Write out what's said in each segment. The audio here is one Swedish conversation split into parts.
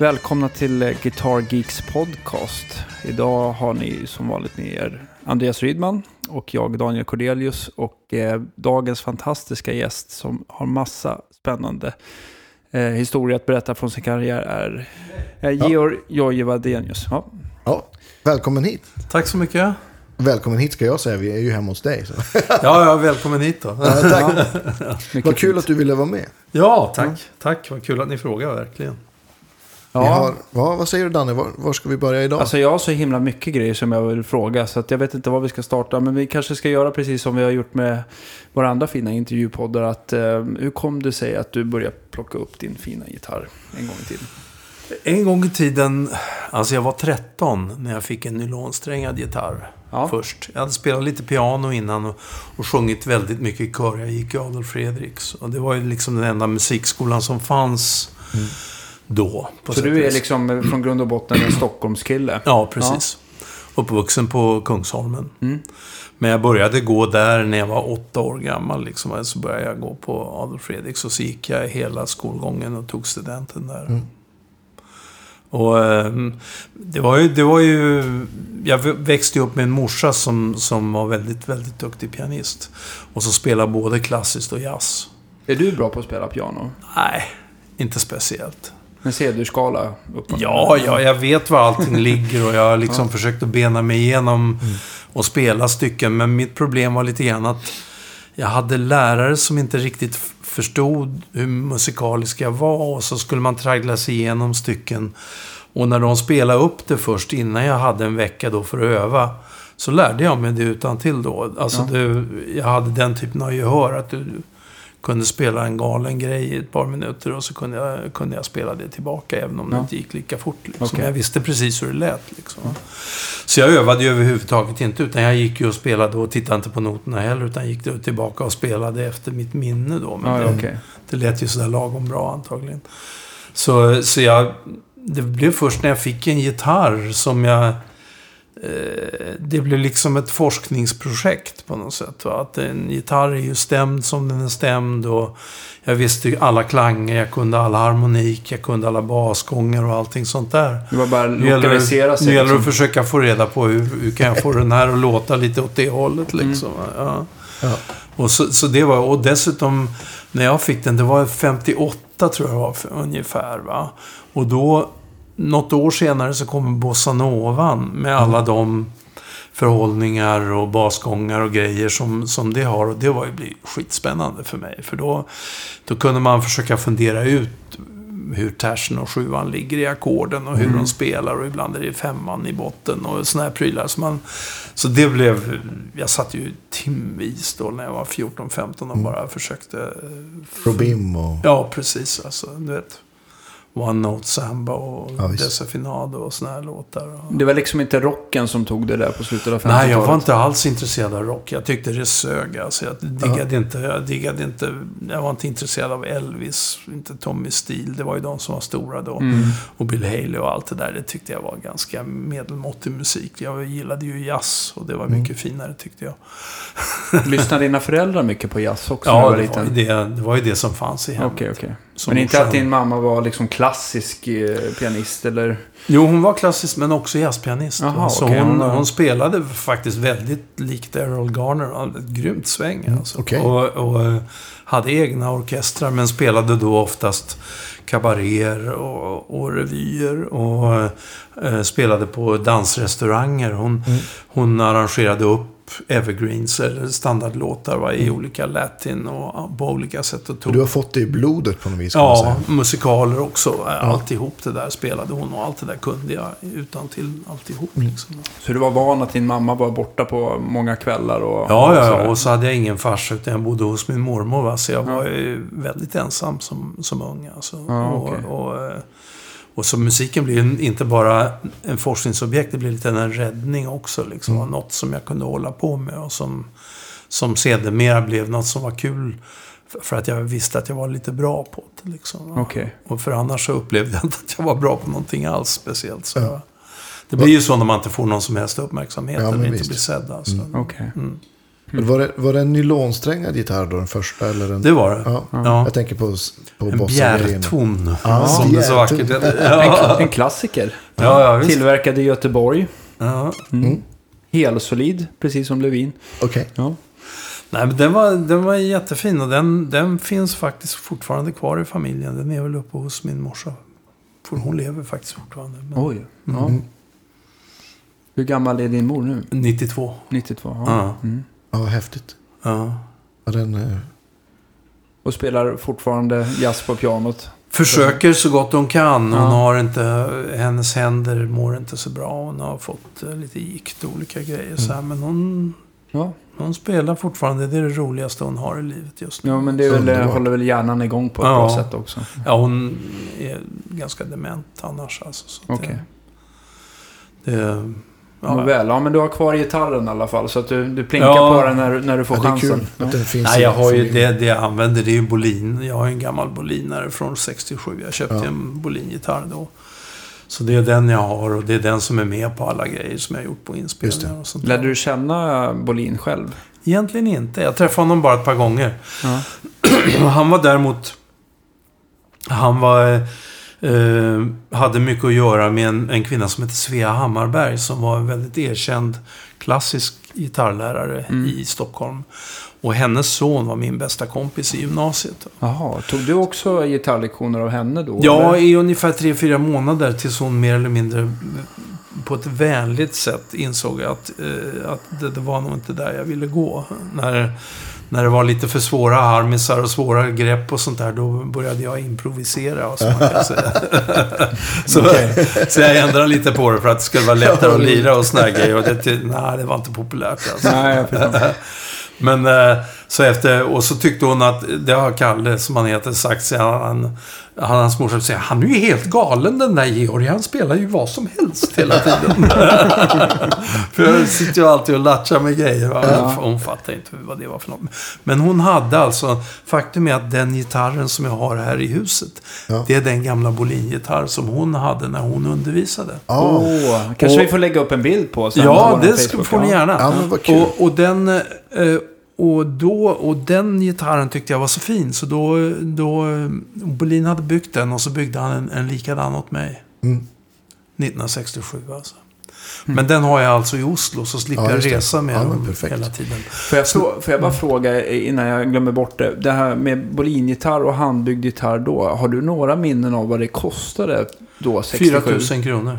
Välkomna till eh, Guitar Geeks podcast. Idag har ni som vanligt med er Andreas Rydman och jag Daniel Cordelius och eh, dagens fantastiska gäst som har massa spännande eh, historia att berätta från sin karriär är eh, Georg Jojje Wadenius. Ja. Ja, välkommen hit. Tack så mycket. Välkommen hit ska jag säga, vi är ju hemma hos dig. Så. Ja, ja, välkommen hit då. Ja, tack. Vad kul fint. att du ville vara med. Ja, tack. Tack, vad kul att ni frågar verkligen. Ja, har, ja, vad säger du Danne, var, var ska vi börja idag? Alltså jag har så himla mycket grejer som jag vill fråga så att jag vet inte var vi ska starta. Men vi kanske ska göra precis som vi har gjort med våra andra fina intervjupoddar. Att, eh, hur kom det sig att du började plocka upp din fina gitarr en gång i tiden? En gång i tiden, alltså jag var 13 när jag fick en nylonsträngad gitarr. Ja. Först. Jag hade spelat lite piano innan och, och sjungit väldigt mycket i kör. Jag gick i Adolf Fredriks. Och det var ju liksom den enda musikskolan som fanns då. På Så du är liksom eh, från grund och botten en Stockholmskille? Ja, precis. Uppvuxen på Kungsholmen. Mm. Men jag började gå där när jag var åtta år gammal. Liksom. Så började jag gå på Adolf Fredriks och så gick jag hela skolgången och tog studenten där. Mm. Och ehm, det var ju, det var ju... Jag växte upp med en morsa som, som var väldigt, väldigt duktig pianist. Och så spelade både klassiskt och jazz. Är du bra på att spela piano? Nej, inte speciellt. En C-dur-skala? Ja, ja, jag vet var allting ligger och jag har liksom försökt att bena mig igenom och spela stycken. Men mitt problem var lite grann att jag hade lärare som inte riktigt förstod hur musikalisk jag var. Och så skulle man traggla sig igenom stycken. Och när de spelade upp det först, innan jag hade en vecka då för att öva, så lärde jag mig det utan till då. Alltså, Ja. det, jag hade den typen av gehör. Att du kunde spela en galen grej i ett par minuter och så kunde jag, kunde jag spela det tillbaka även om det Ja. inte gick lika fort. Liksom. Okej. Jag visste precis hur det lät. Liksom. Så jag övade ju överhuvudtaget inte, utan jag gick ju och spelade och tittade inte på noterna heller, utan gick tillbaka och spelade efter mitt minne då. Men Ja, ja, det, okej. det lät ju sådär lagom bra antagligen. Så, så jag... Det blev först när jag fick en gitarr som jag... Eh, det blev liksom ett forskningsprojekt på något sätt. Va? Att en gitarr är ju stämd som den är stämd och jag visste alla klanger, jag kunde alla harmonik, jag kunde alla basgångar och allting sånt där. Det var bara gäller, lokalisera sig. nu gäller det att liksom. försöka få reda på hur, hur kan jag få den här att låta lite åt det hållet liksom. Ja. Ja. Och, så, så det var, och dessutom, när jag fick den, det var 58 tror jag var för, ungefär. Va? Och då, något år senare så kommer bossanovan med alla de förhållningar och basgångar och grejer som, som det har. Och det var ju skitspännande för mig. För då, då kunde man försöka fundera ut hur tersen och sjuan ligger i ackorden och hur Mm. de spelar. Och ibland är det femman i botten och såna här prylar. Så, man, så det blev... Jag satt ju timvis då när jag var 14-15 och bara försökte... Probim och... Ja, precis. Alltså, du vet. One Note Samba och Ja. Desafinado och såna här låtar. Det var liksom inte rocken som tog det där på slutet av 50-talet? Nej, jag var inte alls intresserad av rock. Jag tyckte det sög. Alltså, jag, diggade inte, jag diggade inte... Jag var inte intresserad av Elvis, inte Tommy Steele. Det var ju de som var stora då. Mm. Och Bill Haley och allt det där. Det tyckte jag var ganska medelmåttig musik. Jag gillade ju jazz och det var mycket finare tyckte jag. Lyssnade dina föräldrar mycket på jazz också Ja, det var, det, det var ju det som fanns i hemmet. Okej, okej. Men inte att din mamma var liksom klassisk eh, pianist eller? Jo, hon var klassisk men också jazzpianist. Jaha, så okej, hon, hon- spelade faktiskt väldigt likt Errol Garner. Ett grymt sväng alltså. okej. och, och eh, hade egna orkestrar men spelade då oftast kabaréer och, och revyer. Och eh, spelade på dansrestauranger. Hon, Mm. hon arrangerade upp evergreens eller standardlåtar va, i olika latin och på olika sätt. Och tog Du har fått det i blodet på något vis Ja, säga. musikaler också. Alltihop det där spelade hon och allt det där kunde jag utan till alltihop. Mm. Liksom. Så du var van att din mamma var borta på många kvällar och... Ja, och ja, sådär? ja, och så hade jag ingen farsa utan jag bodde hos min mormor. Va? Så jag Ja. var ju väldigt ensam som, som ung. Alltså. Ja, och, okej. och, eh, och så musiken blir inte bara en forskningsobjekt, det blir lite en räddning också. Liksom. Mm. Något som jag kunde hålla på med och som, som sedermera blev något som var kul. för- att jag visste att jag var lite bra på det. Liksom. Okej. Och för annars så upplevde jag inte att jag var bra på någonting alls speciellt. Så Ja. Det blir ju så när man inte får någon som helst uppmärksamhet Ja, eller inte visst. blir sedd. Alltså. Mm. Okej. Mm. Var, det, var det en nylonsträngad gitarr då, den första? Eller en, Det var det. ja. Ja. Jag tänker på, på En bjärton. Ja, som det så vackert. Ja, En klassiker. ja, ja visst. Tillverkad i Göteborg. Ja. Mm. Helsolid, precis som Levin. Okej. Ja. Nej, men den var, den var jättefin och den, den finns faktiskt fortfarande kvar i familjen. Den är väl uppe hos min morsa. För hon lever faktiskt fortfarande. Men Oj. Ja. Mm. Hur gammal är din mor nu? 92. 92? Ja. Ja. Mm. Ja, häftigt. Ja. Ja, den, eh, Och spelar fortfarande jazz på pianot. Försöker så gott hon kan. Hon Ja. har inte, hennes händer mår inte så bra. Hon har fått eh, lite gikt och olika grejer. Så här. Men hon, Ja, hon spelar fortfarande. Det är det roligaste hon har i livet just nu. ja men det är väl, Underbart. håller väl hjärnan igång på ett Ja. bra sätt också. Ja, hon är ganska dement annars. Alltså, så Okej. det, det, ja, Nåväl, ja men du har kvar gitarren i alla fall. Så att du, du plinkar Ja. på den när, när du får ja, det är chansen. kul att den finns Nej, jag har ju det, det jag använder det är ju Bolin. Jag har en gammal Bolinare från 67. Jag köpte Ja. en Bolin-gitarr då. Så det är den jag har och det är den som är med på alla grejer som jag har gjort på inspelningar och sånt Lärde du känna Bolin själv? Egentligen inte. Jag träffade honom bara ett par gånger. Ja. Han var däremot... Han var... Eh, hade mycket att göra med en, en kvinna som heter Svea Hammarberg som var en väldigt erkänd klassisk gitarrlärare Mm. i Stockholm. Och hennes son var min bästa kompis i gymnasiet. Jaha, tog du också gitarrlektioner av henne då? Ja, eller? i ungefär tre fyra månader tills hon mer eller mindre på ett vänligt sätt insåg att, eh, att det, det var nog inte där jag ville gå. När, när det var lite för svåra harmisar och svåra grepp och sånt där, då började jag improvisera. Man kan säga. så, så jag ändrade lite på det för att det skulle vara lättare att lira och såna grejer. Och det, nej, det var inte populärt alltså. Nej. Men eh, så efter, och så tyckte hon att, det har Kalle som han heter sagt, så han, han, hans morsa säger han är ju helt galen den där Georg. Han spelar ju vad som helst hela tiden. För jag sitter ju alltid och latchar med grejer. Va? Ja. Hon fattar inte vad det var för något. Men hon hade alltså, faktum är att den gitarren som jag har här i huset. Ja. Det är den gamla Bolin-gitarr som hon hade när hon undervisade. Ja, Åh, kanske Och- vi får lägga upp en bild på sen Ja, det Facebook, får ni gärna. Ja, men vad kul. Och, och den... eh, Och, då, och den gitarren tyckte jag var så fin. Så då... då Bolin hade byggt den och så byggde han en, en likadan åt mig. Mm. 1967 alltså. Men den har jag alltså i Oslo så slipper Ja, jag resa med Ja, perfekt. hela tiden. Får jag, frå- får jag bara fråga innan jag glömmer bort det. Det här med Bolin-gitarr och handbyggd gitarr då. Har du några minnen av vad det kostade då, 67? 4 000 kronor.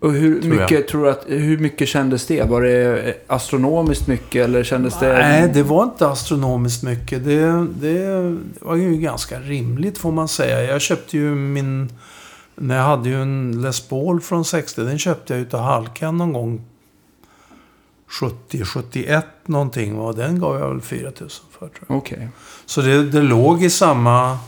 Och hur tror jag. mycket, tror att, hur mycket kändes det? Var det astronomiskt mycket eller kändes det... Nej, det var inte astronomiskt mycket. Det, det var ju ganska rimligt får man säga. Jag köpte ju min... När jag hade ju en Les Paul från 60. Den köpte jag utav Halkan någon gång. 70, 71 någonting. Och den gav jag väl 4 000 för tror jag. Okej. Så det, det låg i samma...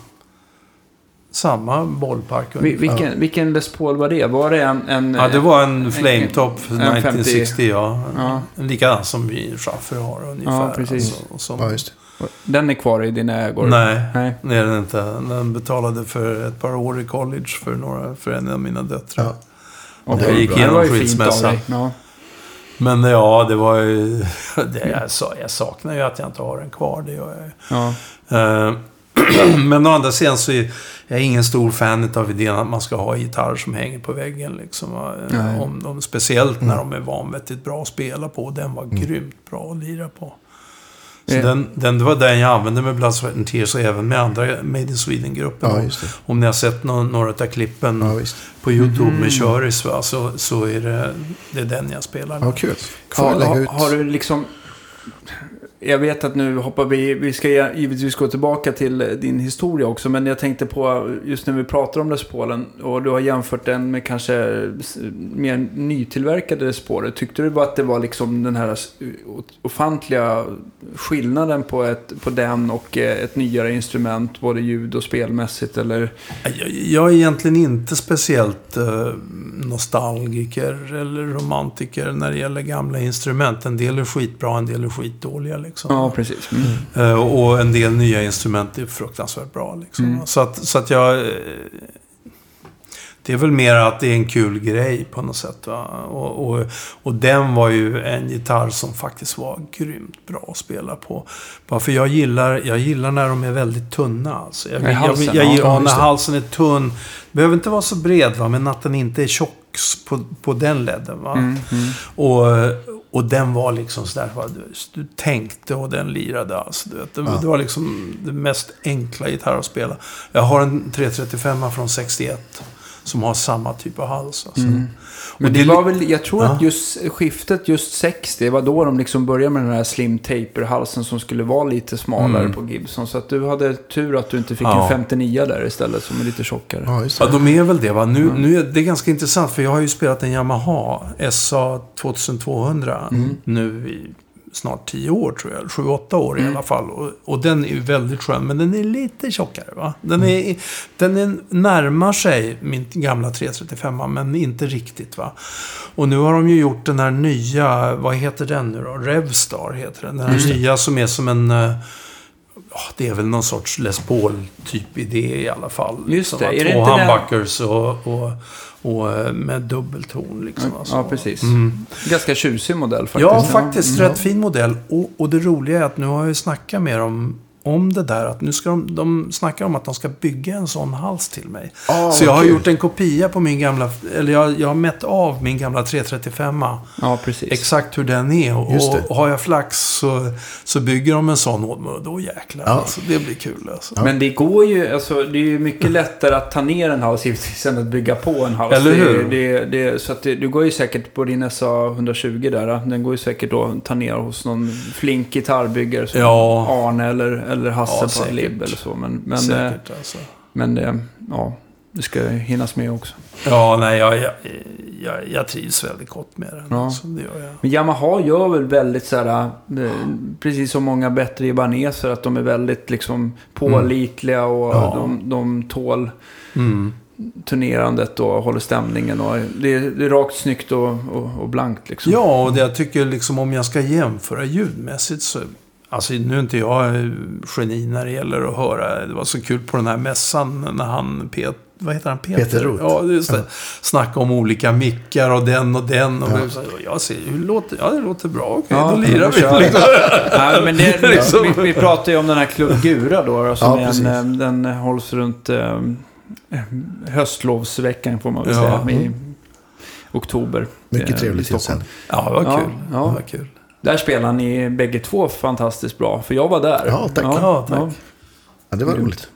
Samma bollpark Vi- ungefär. Vilken, vilken Les Paul var det? Var det en... en Ja, det var en Flametop en 1960, ja. Ja. Likadan som vi Schaffer har ungefär. Ja, precis. Alltså, som, ja, just det. Den är kvar i dina ägor? Nej, Nej. det är den inte. Den betalade för ett par år i college för, några, för en av mina döttrar. Ja. Okej. Jag gick igenom skilsmässa. Ja. Men ja, det var ju... Det, jag, sa, jag saknar ju att jag inte har den kvar, det gör jag ju. Ja. Eh, Men å andra sidan så är jag ingen stor fan av idén att man ska ha gitarrer som hänger på väggen. Liksom. Eh. Om de, speciellt när de är vanvettigt bra att spela på. Den var grymt bra att lira på. Så Eh. den, den, det var den jag använde med Blood, Sweat and Tears och även med andra Made in Sweden-gruppen. Ja. Om ni har sett nå- några av klippen Ja, på YouTube med Köris va, så, så är det, det är den jag spelar med. Ja, kul. Får Har, har du liksom... Jag vet att nu hoppar vi... Vi ska givetvis gå tillbaka till eh, din historia också. Men jag tänkte på just när vi pratar om Les Paulen. Och du har jämfört den med kanske mer nytillverkade Les Pauler. Tyckte du bara att det var liksom den här ofantliga skillnaden på, ett, på den och eh, ett nyare instrument? Både ljud och spelmässigt eller? Jag, jag är egentligen inte speciellt eh, nostalgiker eller romantiker när det gäller gamla instrument. En del är skitbra, en del är skitdåliga. Liksom. Ja, precis. Mm. Eh, och en del nya instrument är fruktansvärt bra. Liksom. Mm. Så, att, så att jag... Det är väl mer att det är en kul grej på något sätt. Och, och, och den var ju en gitarr som faktiskt var grymt bra att spela på. Bara för jag gillar, jag gillar när de är väldigt tunna. Alltså. Jag, I jag, halsen, jag, jag, ja, när halsen är tunn. Behöver inte vara så bred va, men att den inte är tjock på, på den ledden. Va? Mm, mm. Och, och den var liksom sådär, du, du tänkte och den lirade. Alltså, du vet. Det, Ja. det var liksom det mest enkla gitarr att spela. Jag har en 335 från 61 som har samma typ av hals. Alltså. Mm. Men det det- var väl, jag tror Ja. att just skiftet, just 60, det var då de liksom började med den här slim taper-halsen som skulle vara lite smalare Mm. på Gibson. Så att du hade tur att du inte fick Ja. en 59 där istället som är lite tjockare. Ja, just Ja, de är väl det va. Nu, nu är det ganska intressant för jag har ju spelat en Yamaha SA 2200 Mm. nu i snart 10 år tror jag. 7-8 år i Mm. alla fall. Och, och den är ju väldigt skön. Men den är lite tjockare va. Den, är, den är, närmar sig min gamla 335 men inte riktigt va. Och nu har de ju gjort den här nya, vad heter den nu då? Revstar heter den. Den här det. nya som är som en... eh, det är väl någon sorts Les Paul-typ idé i alla fall. Just Som det, att är det Två humbuckers och, och, och eh, med dubbelton liksom. alltså. Ja, precis. Mm. Ganska tjusig modell faktiskt. Ja, faktiskt. Mm. Rätt fin modell. Och, och det roliga är att nu har jag ju snackat med dem om det där. Att nu ska de, de snackar om att de ska bygga en sån hals till mig. Ah, Så jag har okej. gjort en kopia på min gamla, eller jag, jag har mätt av min gamla 335 Ja, precis. Exakt hur den är. Och, det. och har jag flax så, så bygger de en sån åt mig. Och då jäklar. Ja. Alltså, det blir kul alltså. Men det går ju, alltså det är ju mycket lättare att ta ner en hals givetvis än att bygga på en hals. Eller Det hur? Det, det, så att det, du går ju säkert på din SA 120 där. Den går ju säkert då att ta ner hos någon flink gitarrbyggare som Ja. Arne eller, eller Hasse Ja, på. Lib eller så. Men, men, eh, Säkert alltså. men det, ja, det ska hinnas med också. Ja, nej, jag, jag, jag, jag trivs väldigt gott med den. Ja. Alltså, det gör jag. Men Yamaha gör väl väldigt så här, eh, precis som många bättre Ibaneser, att de är väldigt liksom pålitliga och Ja. de, de tål Mm. turnerandet och håller stämningen. Och det, är, det är rakt, snyggt och, och, och blankt liksom. Ja, och det jag tycker liksom om jag ska jämföra ljudmässigt så... Alltså nu är inte jag geni när det gäller att höra. Det var så kul på den här mässan när han... Pet, vad heter han? Peter? Peter Roth. Ja, just det. Ja. Snacka om olika mickar och den och den. Och Ja. så, jag ser, hur låter, ja, det låter bra. Okej, Ja, då lirar vi. vi. Liksom. Nej, men det, Liksom. vi, vi pratar ju om den här Club Gura då. då som Ja, en, eh, den hålls runt eh, höstlovsveckan får man väl Ja. säga. I oktober. Mycket eh, i trevligt Stockholm. tillställning. Ja, det var Ja, kul. ja. Det var kul. Där spelar ni bägge två fantastiskt bra. För jag var där. Ja, tack. Ja, tack. Ja, det var roligt.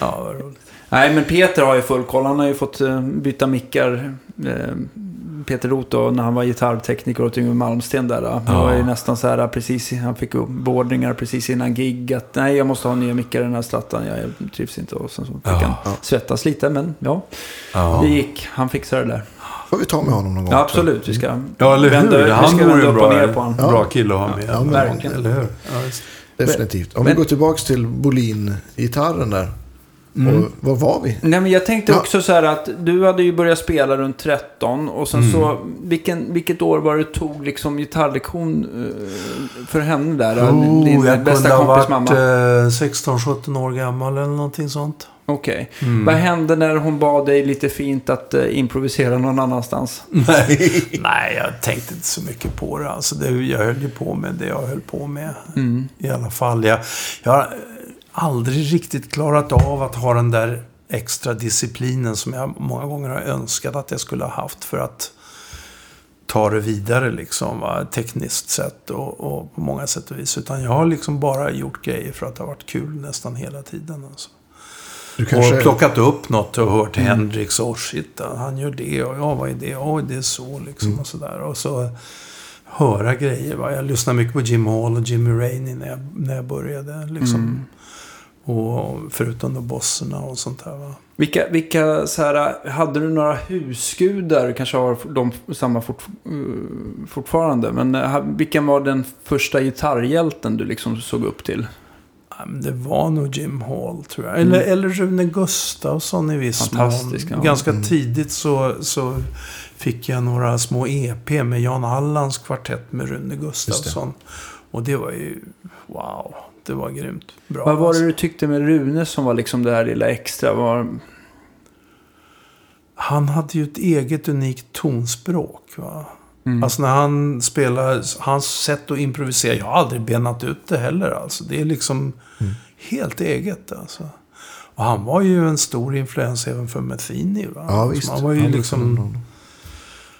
Ja, det var roligt. Nej, men Peter har ju full koll. Han har ju fått eh, byta mickar. Eh, Peter Roth då, när han var gitarrtekniker åt Yngwie Malmsteen där. då. Det Ja. var ju nästan så här precis, han fick upp beordringar precis innan gig. Att nej, jag måste ha nya mickar i den här strattan. Jag trivs inte. Och sen så fick Ja. han Ja. svettas lite, men ja, Ja. det gick. Han fixade det där. Får vi ta med honom någon gång. Ja, absolut. Vi ska Ja, eller hur? vända, vi Han ska vore vända ju upp och bra, ner på honom. Ja. bra kille att ha med. Ja, Verkligen. Eller hur? Definitivt. Om Men- vi går tillbaka till Bolin-gitarren där. Mm. Och var var vi? Nej, men jag tänkte Ja. också så här att du hade ju börjat spela runt 13 och sen Mm. så, vilken, vilket år var det du tog liksom gitarrlektion eh, för henne där? Oh, din jag bästa kunde ha kompis varit mamma? eh, 16-17 år gammal eller någonting sånt. Okej. Mm. Vad hände när hon bad dig lite fint att eh, improvisera någon annanstans? Nej. Nej, jag tänkte inte så mycket på det. Alltså, det jag höll ju på med det jag höll på med. Mm. I alla fall. Jag, jag har aldrig riktigt klarat av att ha den där extra disciplinen som jag många gånger har önskat att jag skulle ha haft för att ta det vidare liksom, va? tekniskt sett och, och på många sätt och vis. Utan jag har liksom bara gjort grejer för att det har varit kul nästan hela tiden. Alltså. Du kanske... Och plockat upp något och hört Hendrix och shit, han gör det och ja, vad är det? Oj, det är så liksom och sådär. Och så höra grejer. Va? Jag lyssnade mycket på Jim Hall och Jimmy Rainey när jag, när jag började. Liksom. Och förutom då bosserna och sånt där. Va? Vilka, vilka så här, hade du några husgudar? Kanske har de samma fort, fortfarande. Men eh, vilken var den första gitarrhjälten du liksom såg upp till? Det var nog Jim Hall tror jag. Eller, eller Rune Gustafsson i viss mån. Ganska Mm. tidigt så, så fick jag några små EP med Jan Allans kvartett med Rune Gustafsson. Och det var ju, wow, det var grymt bra. Vad var det alltså. du tyckte med Rune som var liksom det här lilla extra? Var, han hade ju ett eget unikt tonspråk. Va? Mm. Alltså när han spelar, hans sätt att improvisera. Jag har aldrig benat ut det heller. Alltså. Det är liksom Mm. helt eget. Alltså. Och han var ju en stor influens även för Metheny. Va? Ja, visst. Han var ju Han liksom...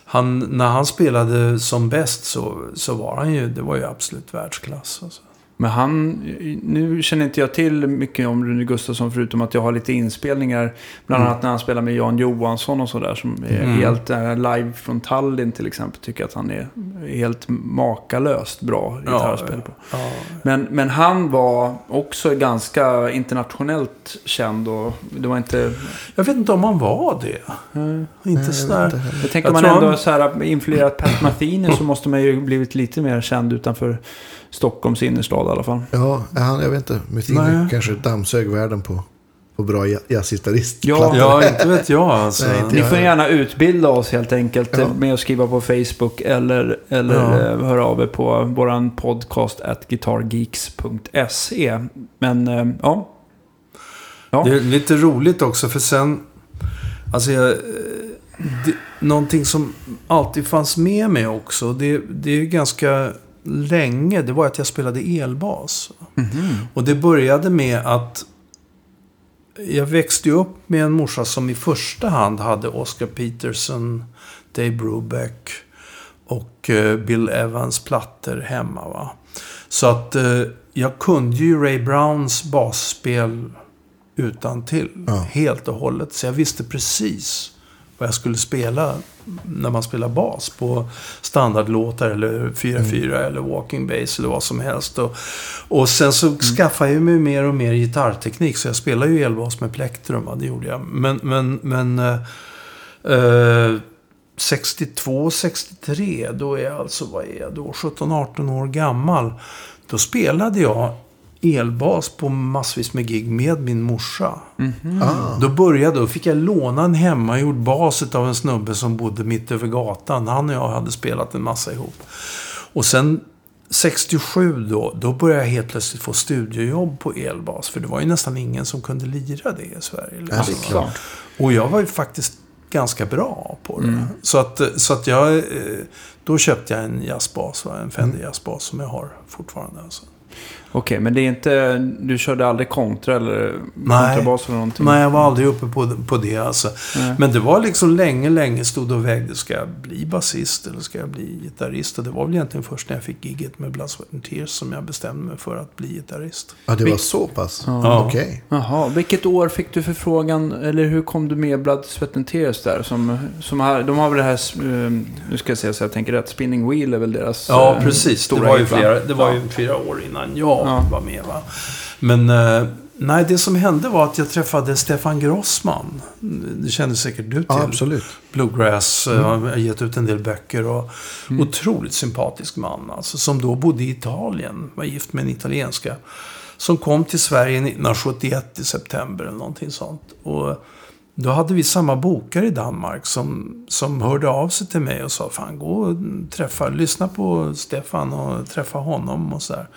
Han, när han spelade som bäst så, så var han ju, det var ju absolut världsklass. Alltså. Men han, nu känner inte jag till mycket om Rune Gustafsson förutom att jag har lite inspelningar. Bland Mm. annat när han spelar med Jan Johansson och sådär. Som är Mm. helt eh, live från Tallinn till exempel. Tycker att han är helt makalöst bra gitarrspel på. ja. Men, men han var också ganska internationellt känd och det var inte... Jag vet inte om han var det. eh, Inte Nej, sådär. Jag tänker om man ändå han- har så här influerat Pat Metheny så måste man ju blivit lite mer känd utanför Stockholms innerstad i alla fall. Ja, han, jag vet inte. Nej. kanske dammsög världen på, på bra ja- jazzgitarrist. Ja. Ja, inte vet jag alltså. Nej, inte Ni jag får gärna utbilda oss helt enkelt Ja. med att skriva på Facebook eller, eller Ja. eh, höra av er på våran podcast at guitargeeks.se. Men eh, ja. Ja. Det är lite roligt också för sen... Alltså jag... eh, Det, någonting som alltid fanns med mig också. Det, det är ju ganska länge. Det var att jag spelade elbas. Mhm. Och det började med att... Jag växte upp med en morsa som i första hand hade Oscar Peterson, Dave Brubeck och eh, Bill Evans plattor hemma. Va? Så att eh, jag kunde ju Ray Browns basspel utan till Ja. Helt och hållet. Så jag visste precis vad jag skulle spela när man spelar bas på standardlåtar eller 4-4 eller walking bass eller vad som helst. Och, och sen så skaffade jag mig mer och mer gitarrteknik. Så jag spelar ju elbas med plektrum, va, det gjorde jag. Men, men, men eh, eh, 62, 63, då är jag alltså, vad är jag då, 17-18 år gammal. Då spelade jag elbas på massvis med gig med min morsa. Mhm. Ah, Då började, då fick jag låna en hemmagjord bas av en snubbe som bodde mitt över gatan. Han och jag hade spelat en massa ihop. Och sen 67 då, då började jag helt plötsligt få studiojobb på elbas. För det var ju nästan ingen som kunde lira det i Sverige. Ja, det är Liksom. klart. Och jag var ju faktiskt ganska bra på det. Mm. Så, att, så att jag... eh, Då köpte jag en jazzbas, en Fender jazzbas som jag har fortfarande. Alltså. Okej, men det är inte... Du körde aldrig kontra eller Nej. kontrabas eller någonting? Nej, jag var aldrig uppe på, på det alltså. Nej. Men det var liksom länge, länge stod och vägde. Ska jag bli basist eller ska jag bli gitarrist? Och det var väl egentligen först när jag fick gigget med Blood, Sweat and Tears som jag bestämde mig för att bli gitarrist. ja, det var så pass? Ja. Okej. Jaha, vilket år fick du förfrågan, eller hur kom du med Blood, Sweat and Tears där? Som, som har, de har väl det här, eh, nu ska jag säga så jag tänker rätt, Spinning Wheel är väl deras Ja, eh, precis. Det stora var ju flera, det var ju flera år innan jag Ja. var med. Va? Men eh, nej, det som hände var att jag träffade Stefan Grossman. Det känner säkert du till. Ja, absolut. Bluegrass, eh, har gett ut en del böcker och Mm. otroligt sympatisk man. Alltså, som då bodde i Italien, var gift med en italienska. Som kom till Sverige 1971 i september eller någonting sånt. Och då hade vi samma bokare i Danmark som, som hörde av sig till mig och sa Fan, gå och träffa, lyssna på Stefan och träffa honom och sådär.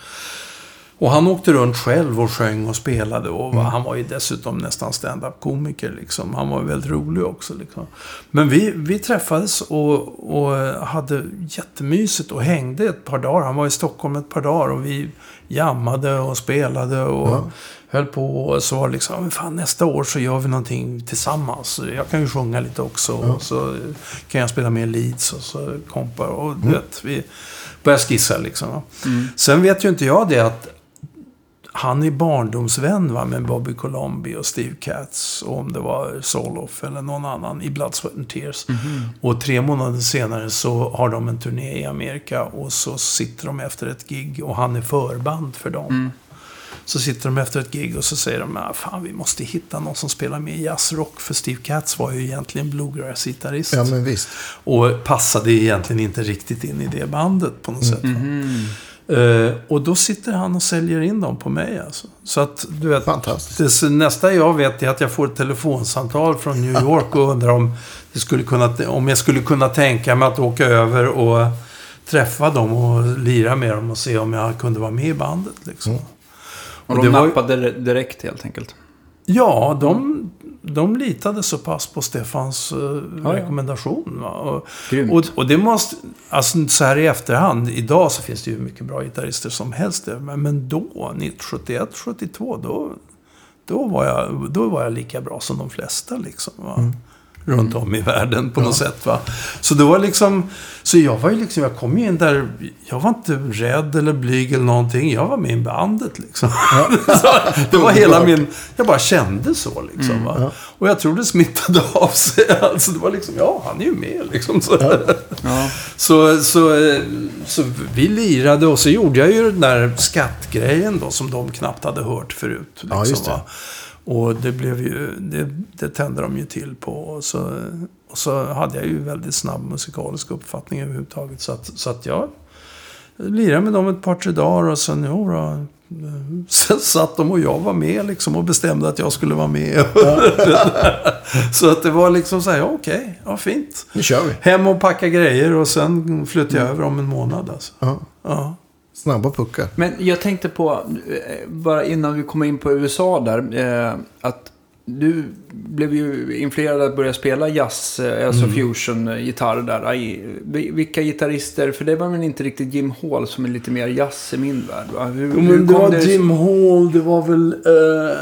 Och han åkte runt själv och sjöng och spelade. Och var, Han var ju dessutom nästan stand-up-komiker. Liksom. Han var väldigt rolig också. Liksom. Men vi, vi träffades och, och hade jättemysigt och hängde ett par dagar. Han var i Stockholm ett par dagar och vi jammade och spelade och Ja. höll på. Och så var det liksom, "Men fan nästa år så gör vi någonting tillsammans. Jag kan ju sjunga lite också. Ja. Och så kan jag spela med Leeds och så kompar. Och du vet, vi började skissa liksom. Mm. Sen vet ju inte jag det att han är barndomsvän va, med Bobby Colombi och Steve Katz. Och om det var Soloff eller någon annan i Blood, Sweat and Tears. Mhm. Och tre månader senare så har de en turné i Amerika. Och så sitter de efter ett gig och han är förband för dem. Mm. Så sitter de efter ett gig och så säger de att fan vi måste hitta någon som spelar med i jazzrock. För Steve Katz var ju egentligen bluegrass-gitarrist. Ja, men visst. Och passade egentligen inte riktigt in i det bandet på något sätt. va. Eh, och då sitter han och säljer in dem på mig alltså. Så att du vet. Fantastiskt. Det nästa jag vet är att jag får ett telefonsamtal från New York och undrar om, det skulle kunna, om jag skulle kunna tänka mig att åka över och träffa dem och lira med dem och se om jag kunde vara med i bandet. Liksom. Mm. Och Och de var ju- nappade direkt helt enkelt. Ja, de de litade så pass på Stefans eh, ja. rekommendation. Och, och, och det måste, alltså så här i efterhand, idag så finns det ju mycket bra gitarrister som helst. Men, men då, 71, 72, då, då, var jag, då var jag lika bra som de flesta liksom. Runt om i världen på något sätt. Va? Så det var liksom, så jag var ju liksom, jag kom ju in där, jag var inte rädd eller blyg eller någonting. Jag var med i bandet liksom. så det var hela min, jag bara kände så liksom. Va? ja. Och jag tror det smittade av sig. Alltså det var liksom, ja han är ju med liksom. Så, Ja. så, så, så vi lirade och så gjorde jag ju den där skattgrejen då som de knappt hade hört förut. Liksom, Och det blev ju, det, det tände de ju till på. Och så, och så hade jag ju väldigt snabb musikalisk uppfattning överhuvudtaget. Så att, så att jag lirade med dem ett par, tre dagar och sen, jo då, Sen satt de och jag var med liksom och bestämde att jag skulle vara med. så att det var liksom så här, ja, okej, ja fint. Nu kör vi. Hem och packa grejer och sen flyttade jag över om en månad alltså. Ja. Ja. Snabba puckar. Men jag tänkte på, eh, bara innan vi kommer in på USA där, eh, att du blev ju influerad att börja spela jazz, eh, alltså Mm. fusion-gitarr där. Vilka gitarrister, för det var väl inte riktigt Jim Hall som är lite mer jazz i min värld? Va? Hur, Jo, men det var Jim Hall, det var väl eh,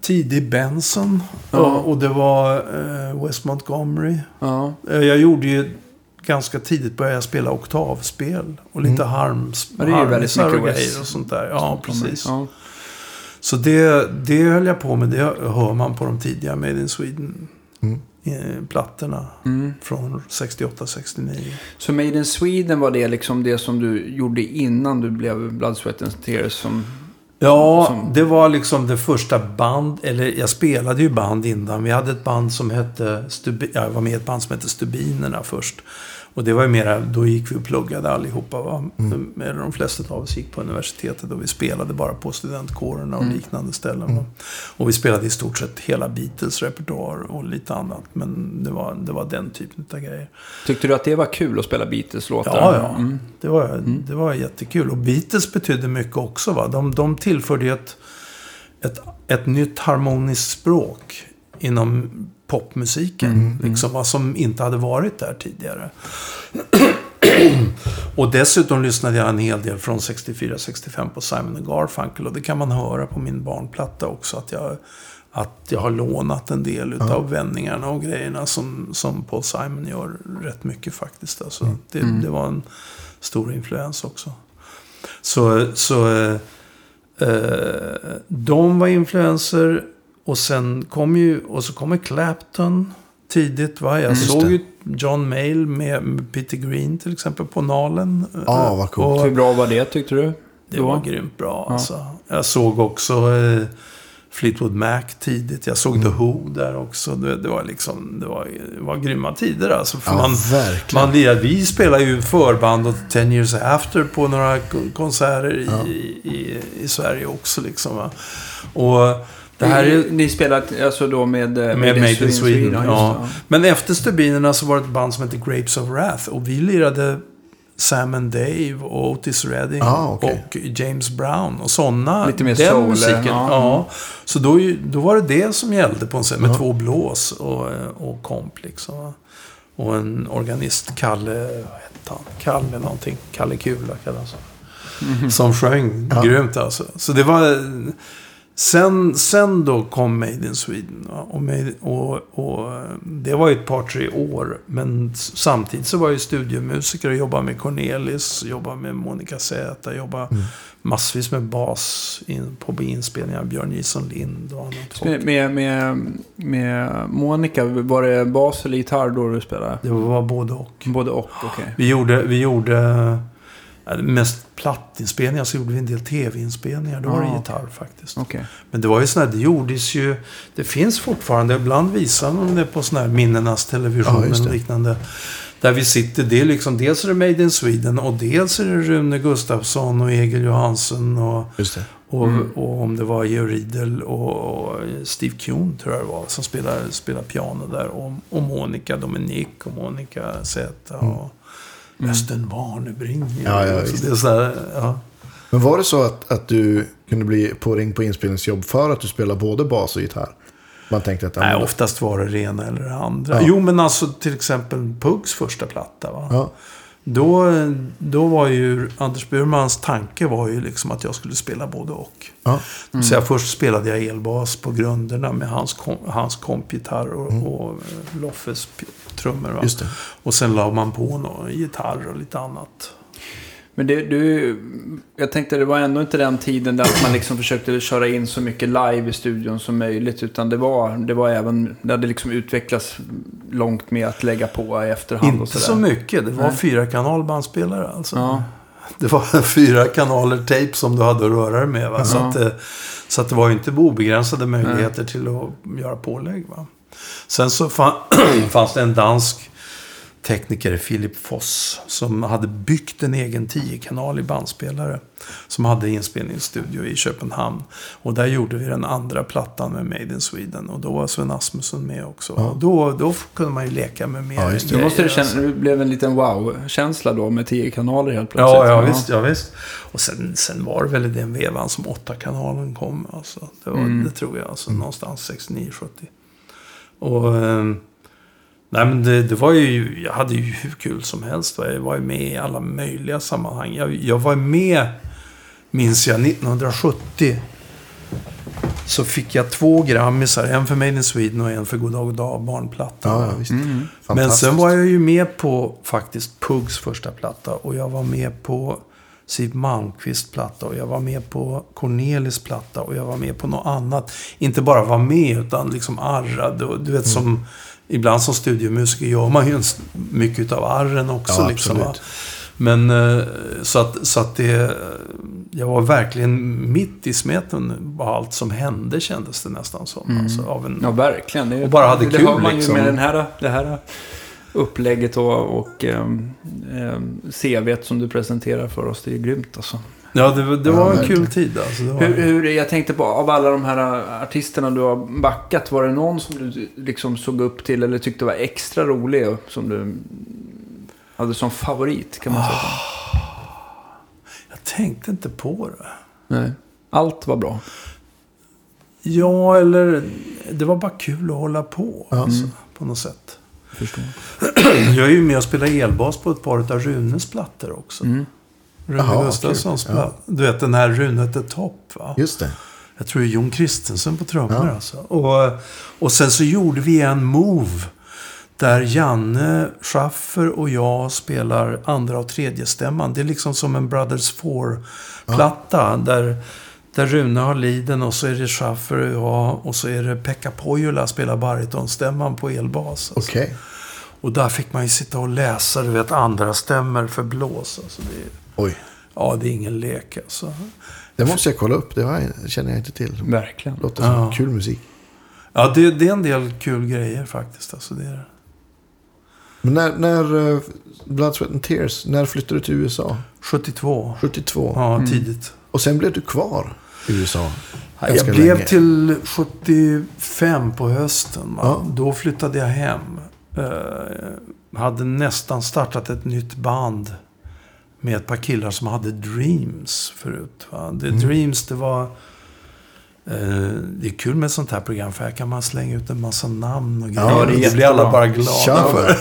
tidig Benson. Ja. Och, och det var eh, Wes Montgomery. Ja, jag gjorde ju ganska tidigt började jag spela oktavspel. Och lite harms, Ja, det är väldigt mycket och grejer och sånt där. Ja, precis. Ja. Så det, det höll jag på med. Det hör man på de tidiga Made in Sweden Mm. eh, plattorna. Mm. Från 68-69. Så Made in Sweden var det liksom det som du gjorde innan du blev Blood, Sweat and Tears som... Ja, Som- det var liksom det första band, eller jag spelade ju band innan. Vi hade ett band som hette, Stubi, jag var med i ett band som hette Stubinerna först. Och det var ju mera, då gick vi och pluggade allihopa. Va? Eller de flesta av oss gick på universitetet och vi spelade bara på studentkårerna och liknande ställen. Va? Och vi spelade i stort sett hela Beatles repertoar och lite annat. Men det var, det var den typen av grejer. Tyckte du att det var kul att spela Beatles-låtar? Ja, ja. Mm. Det, var, det var jättekul. Och Beatles betydde mycket också. Va? De, de tillförde ju ett, ett, ett nytt harmoniskt språk inom popmusiken. Liksom, vad som inte hade varit där tidigare. och dessutom lyssnade jag en hel del från 64-65 på Simon Garfunkel. Och det kan man höra på min barnplatta också. Att jag, att jag har lånat en del utav vändningarna och grejerna som, som Paul Simon gör rätt mycket faktiskt. Alltså, det, det var en stor influens också. Så, så eh, eh, de var influenser. Och sen kom ju, och så kommer Clapton tidigt. Va? Jag Just såg ju John Mayall med, Peter Green till exempel på Nalen. Ja, vad coolt. Och Hur bra var det tyckte du? det då? var grymt bra alltså. Jag såg också eh, Fleetwood Mac tidigt. Jag såg The Who där också. Det, det var liksom, det var, det var grymma tider alltså. För Ja, man, verkligen. man lirade, vi spelade ju förband och 10 years after på några konserter i, i, i Sverige också liksom. Va? Och det här är... Ni, ni spelade alltså då med... eh, Med Made in Sweden, just ja. Men efter Stubinerna så var det ett band som hette Grapes of Wrath. Och vi lirade Sam and Dave och Otis Redding Ah, okej. och James Brown och sådana. Lite mer den soul, musiken. ja. Ja. Så då, då var det det som gällde på en scen med två blås och, och komp liksom. Och en organist, Kalle, vad hette han? Kalle någonting. Kalle Kula kallades han. Som sjöng Ja. grymt alltså. Så det var... Sen, sen då kom Made in Sweden. Och, Made, och, och det var ju ett par, tre år. Men samtidigt så var jag ju studiomusiker och jobbade med Cornelis, jobbade med Monica Z, jobbade massvis med bas in, på inspelningar. Björn Gison Lind och annat. folk. Med, med, med, med Monica, var det bas eller gitarr då du spelade? Det var både och. Både och, okej. Vi gjorde, vi gjorde mest plattinspelningar, så gjorde vi en del tv-inspelningar. Då var det Ah, gitarr faktiskt. Okej. Men det var ju sådär, det gjordes ju, det finns fortfarande, ibland visar de det på sådana här minnenas television Ja, och liknande. Där vi sitter, det är liksom, dels är det Made in Sweden och dels är det Rune Gustafsson och Egil Johansen och, Just det. och, Mm. och om det var Georg Riedel och, och Steve Kuhn tror jag det var, som spelar, spelar piano där. Och, och Monica Dominic och Monica Z och Östen Warnerbring. Ja, ja, Så visst. det är så här, ja. Men var det så att, att du kunde bli påringd på inspelningsjobb för att du spelar både bas och gitarr? Man tänkte att... Nej, oftast var det det ena eller det andra. Ja. Jo, men alltså till exempel Pugs första platta. Va? Ja, Då, då var ju Anders Burmans tanke var ju liksom att jag skulle spela både och. ja. Så jag först spelade jag elbas på grunderna med hans, kom, hans kompgitarr och, och eh, Loffes trummor. Va? Just det. Och sen la man på någon gitarr och lite annat. Men det, du, jag tänkte det var ändå inte den tiden där man liksom försökte köra in så mycket live i studion som möjligt. Utan det var, det var även, det hade liksom utvecklats långt med att lägga på i efterhand och Inte sådär. så mycket. Det var Nej. fyra kanalbandspelare alltså. Ja. Det var fyra kanaler tape som du hade att röra dig med. Va? Så, Ja. att, eh, så att det var ju inte obegränsade möjligheter till att göra pålägg. Va? Sen så fann, fanns det en dansk tekniker, Philip Foss, som hade byggt en egen 10-kanalig bandspelare. Som hade inspelningsstudio i Köpenhamn. Och där gjorde vi den andra plattan med Made in Sweden. Och då var Sven Asmussen med också. Ja. Och då, då kunde man ju leka med mer Ja, just det. Då måste det, känna, det blev en liten wow-känsla då med tio kanaler helt plötsligt. Ja, ja, visst, ja visst. Och sen, sen var det väl i den vevan som åtta kanalen kom. Alltså. Det, var, Mm. det tror jag. Alltså, Någonstans 69-70. Och... Eh, nej men det, det var ju... Jag hade ju hur kul som helst. Jag var ju med i alla möjliga sammanhang. Jag, jag var med, minns jag, 1970. Så fick jag två grammisar. En för Made in Sweden och en för Goddag Goddag barnplattan. Ja, ja, visst. Mm. Men sen var jag ju med på faktiskt Pugs första platta. Och jag var med på Siw Malmkvists platta. Och jag var med på Cornelis platta. Och jag var med på något annat. Inte bara var med utan liksom arrade. Och du vet Mm. som... Ibland som studiomusiker gör man ju mycket av arren också. Ja, liksom, va? Men eh, så att, så att det... Jag var verkligen mitt i smeten på allt som hände kändes det nästan som. Mm. Alltså, av en, Ja, verkligen. Det, Och bara hade det kul, hör man liksom. ju med den här, det här upplägget och, och ähm, ähm, CVt som du presenterar för oss. Det är grymt alltså. Ja, det, var- det Ja, var en verkligen. kul tid alltså. Det var... Hur, hur, jag tänkte på, av alla de här artisterna du har backat, var det någon som du liksom såg upp till eller tyckte var extra rolig som du hade som favorit? Kan man säga. Jag tänkte inte på det. Nej. Allt var bra. Ja, eller det var bara kul att hålla på. Ja. Alltså, Mm. På något sätt. Förstår. Jag är ju med och spelar elbas på ett par av Runes plattor också. Mm. Rune Jaha, Gustafssons. Ja. platta. Du vet den här Rune the Top va? Just det. Jag tror det är Jon Kristensen på trummor Ja. alltså. Och, och sen så gjorde vi en move. Där Janne Schaffer och jag spelar andra och tredje stämman. Det är liksom som en Brothers Four-platta. Där, där Rune har liden och så är det Schaffer och jag. Och så är det Pekka Pohjola spelar baritonstämman på elbas. Alltså. Okej. Och där fick man ju sitta och läsa, du vet, andra stämmer för blås. Alltså det, är- Oj. ja, det är ingen lek alltså. Det måste jag kolla upp. Det jag, känner jag inte till. Verkligen. Låter som Ja. kul musik. Ja, det, det är en del kul grejer faktiskt. Alltså, det är. Men när, när eh, Blood, Sweat and Tears, när flyttade du till USA? 72. 72. Ja, Mm. tidigt. Och sen blev du kvar USA. Jag blev länge. till 75 på hösten. Ja. Då flyttade jag hem. Uh, hade nästan startat ett nytt band. Med ett par killar som hade Dreams förut. Va? Det, Mm. Dreams, det var... eh, det är kul med ett sånt här program för här kan man slänga ut en massa namn och grejer. Ja, det det blir alla bara glada för.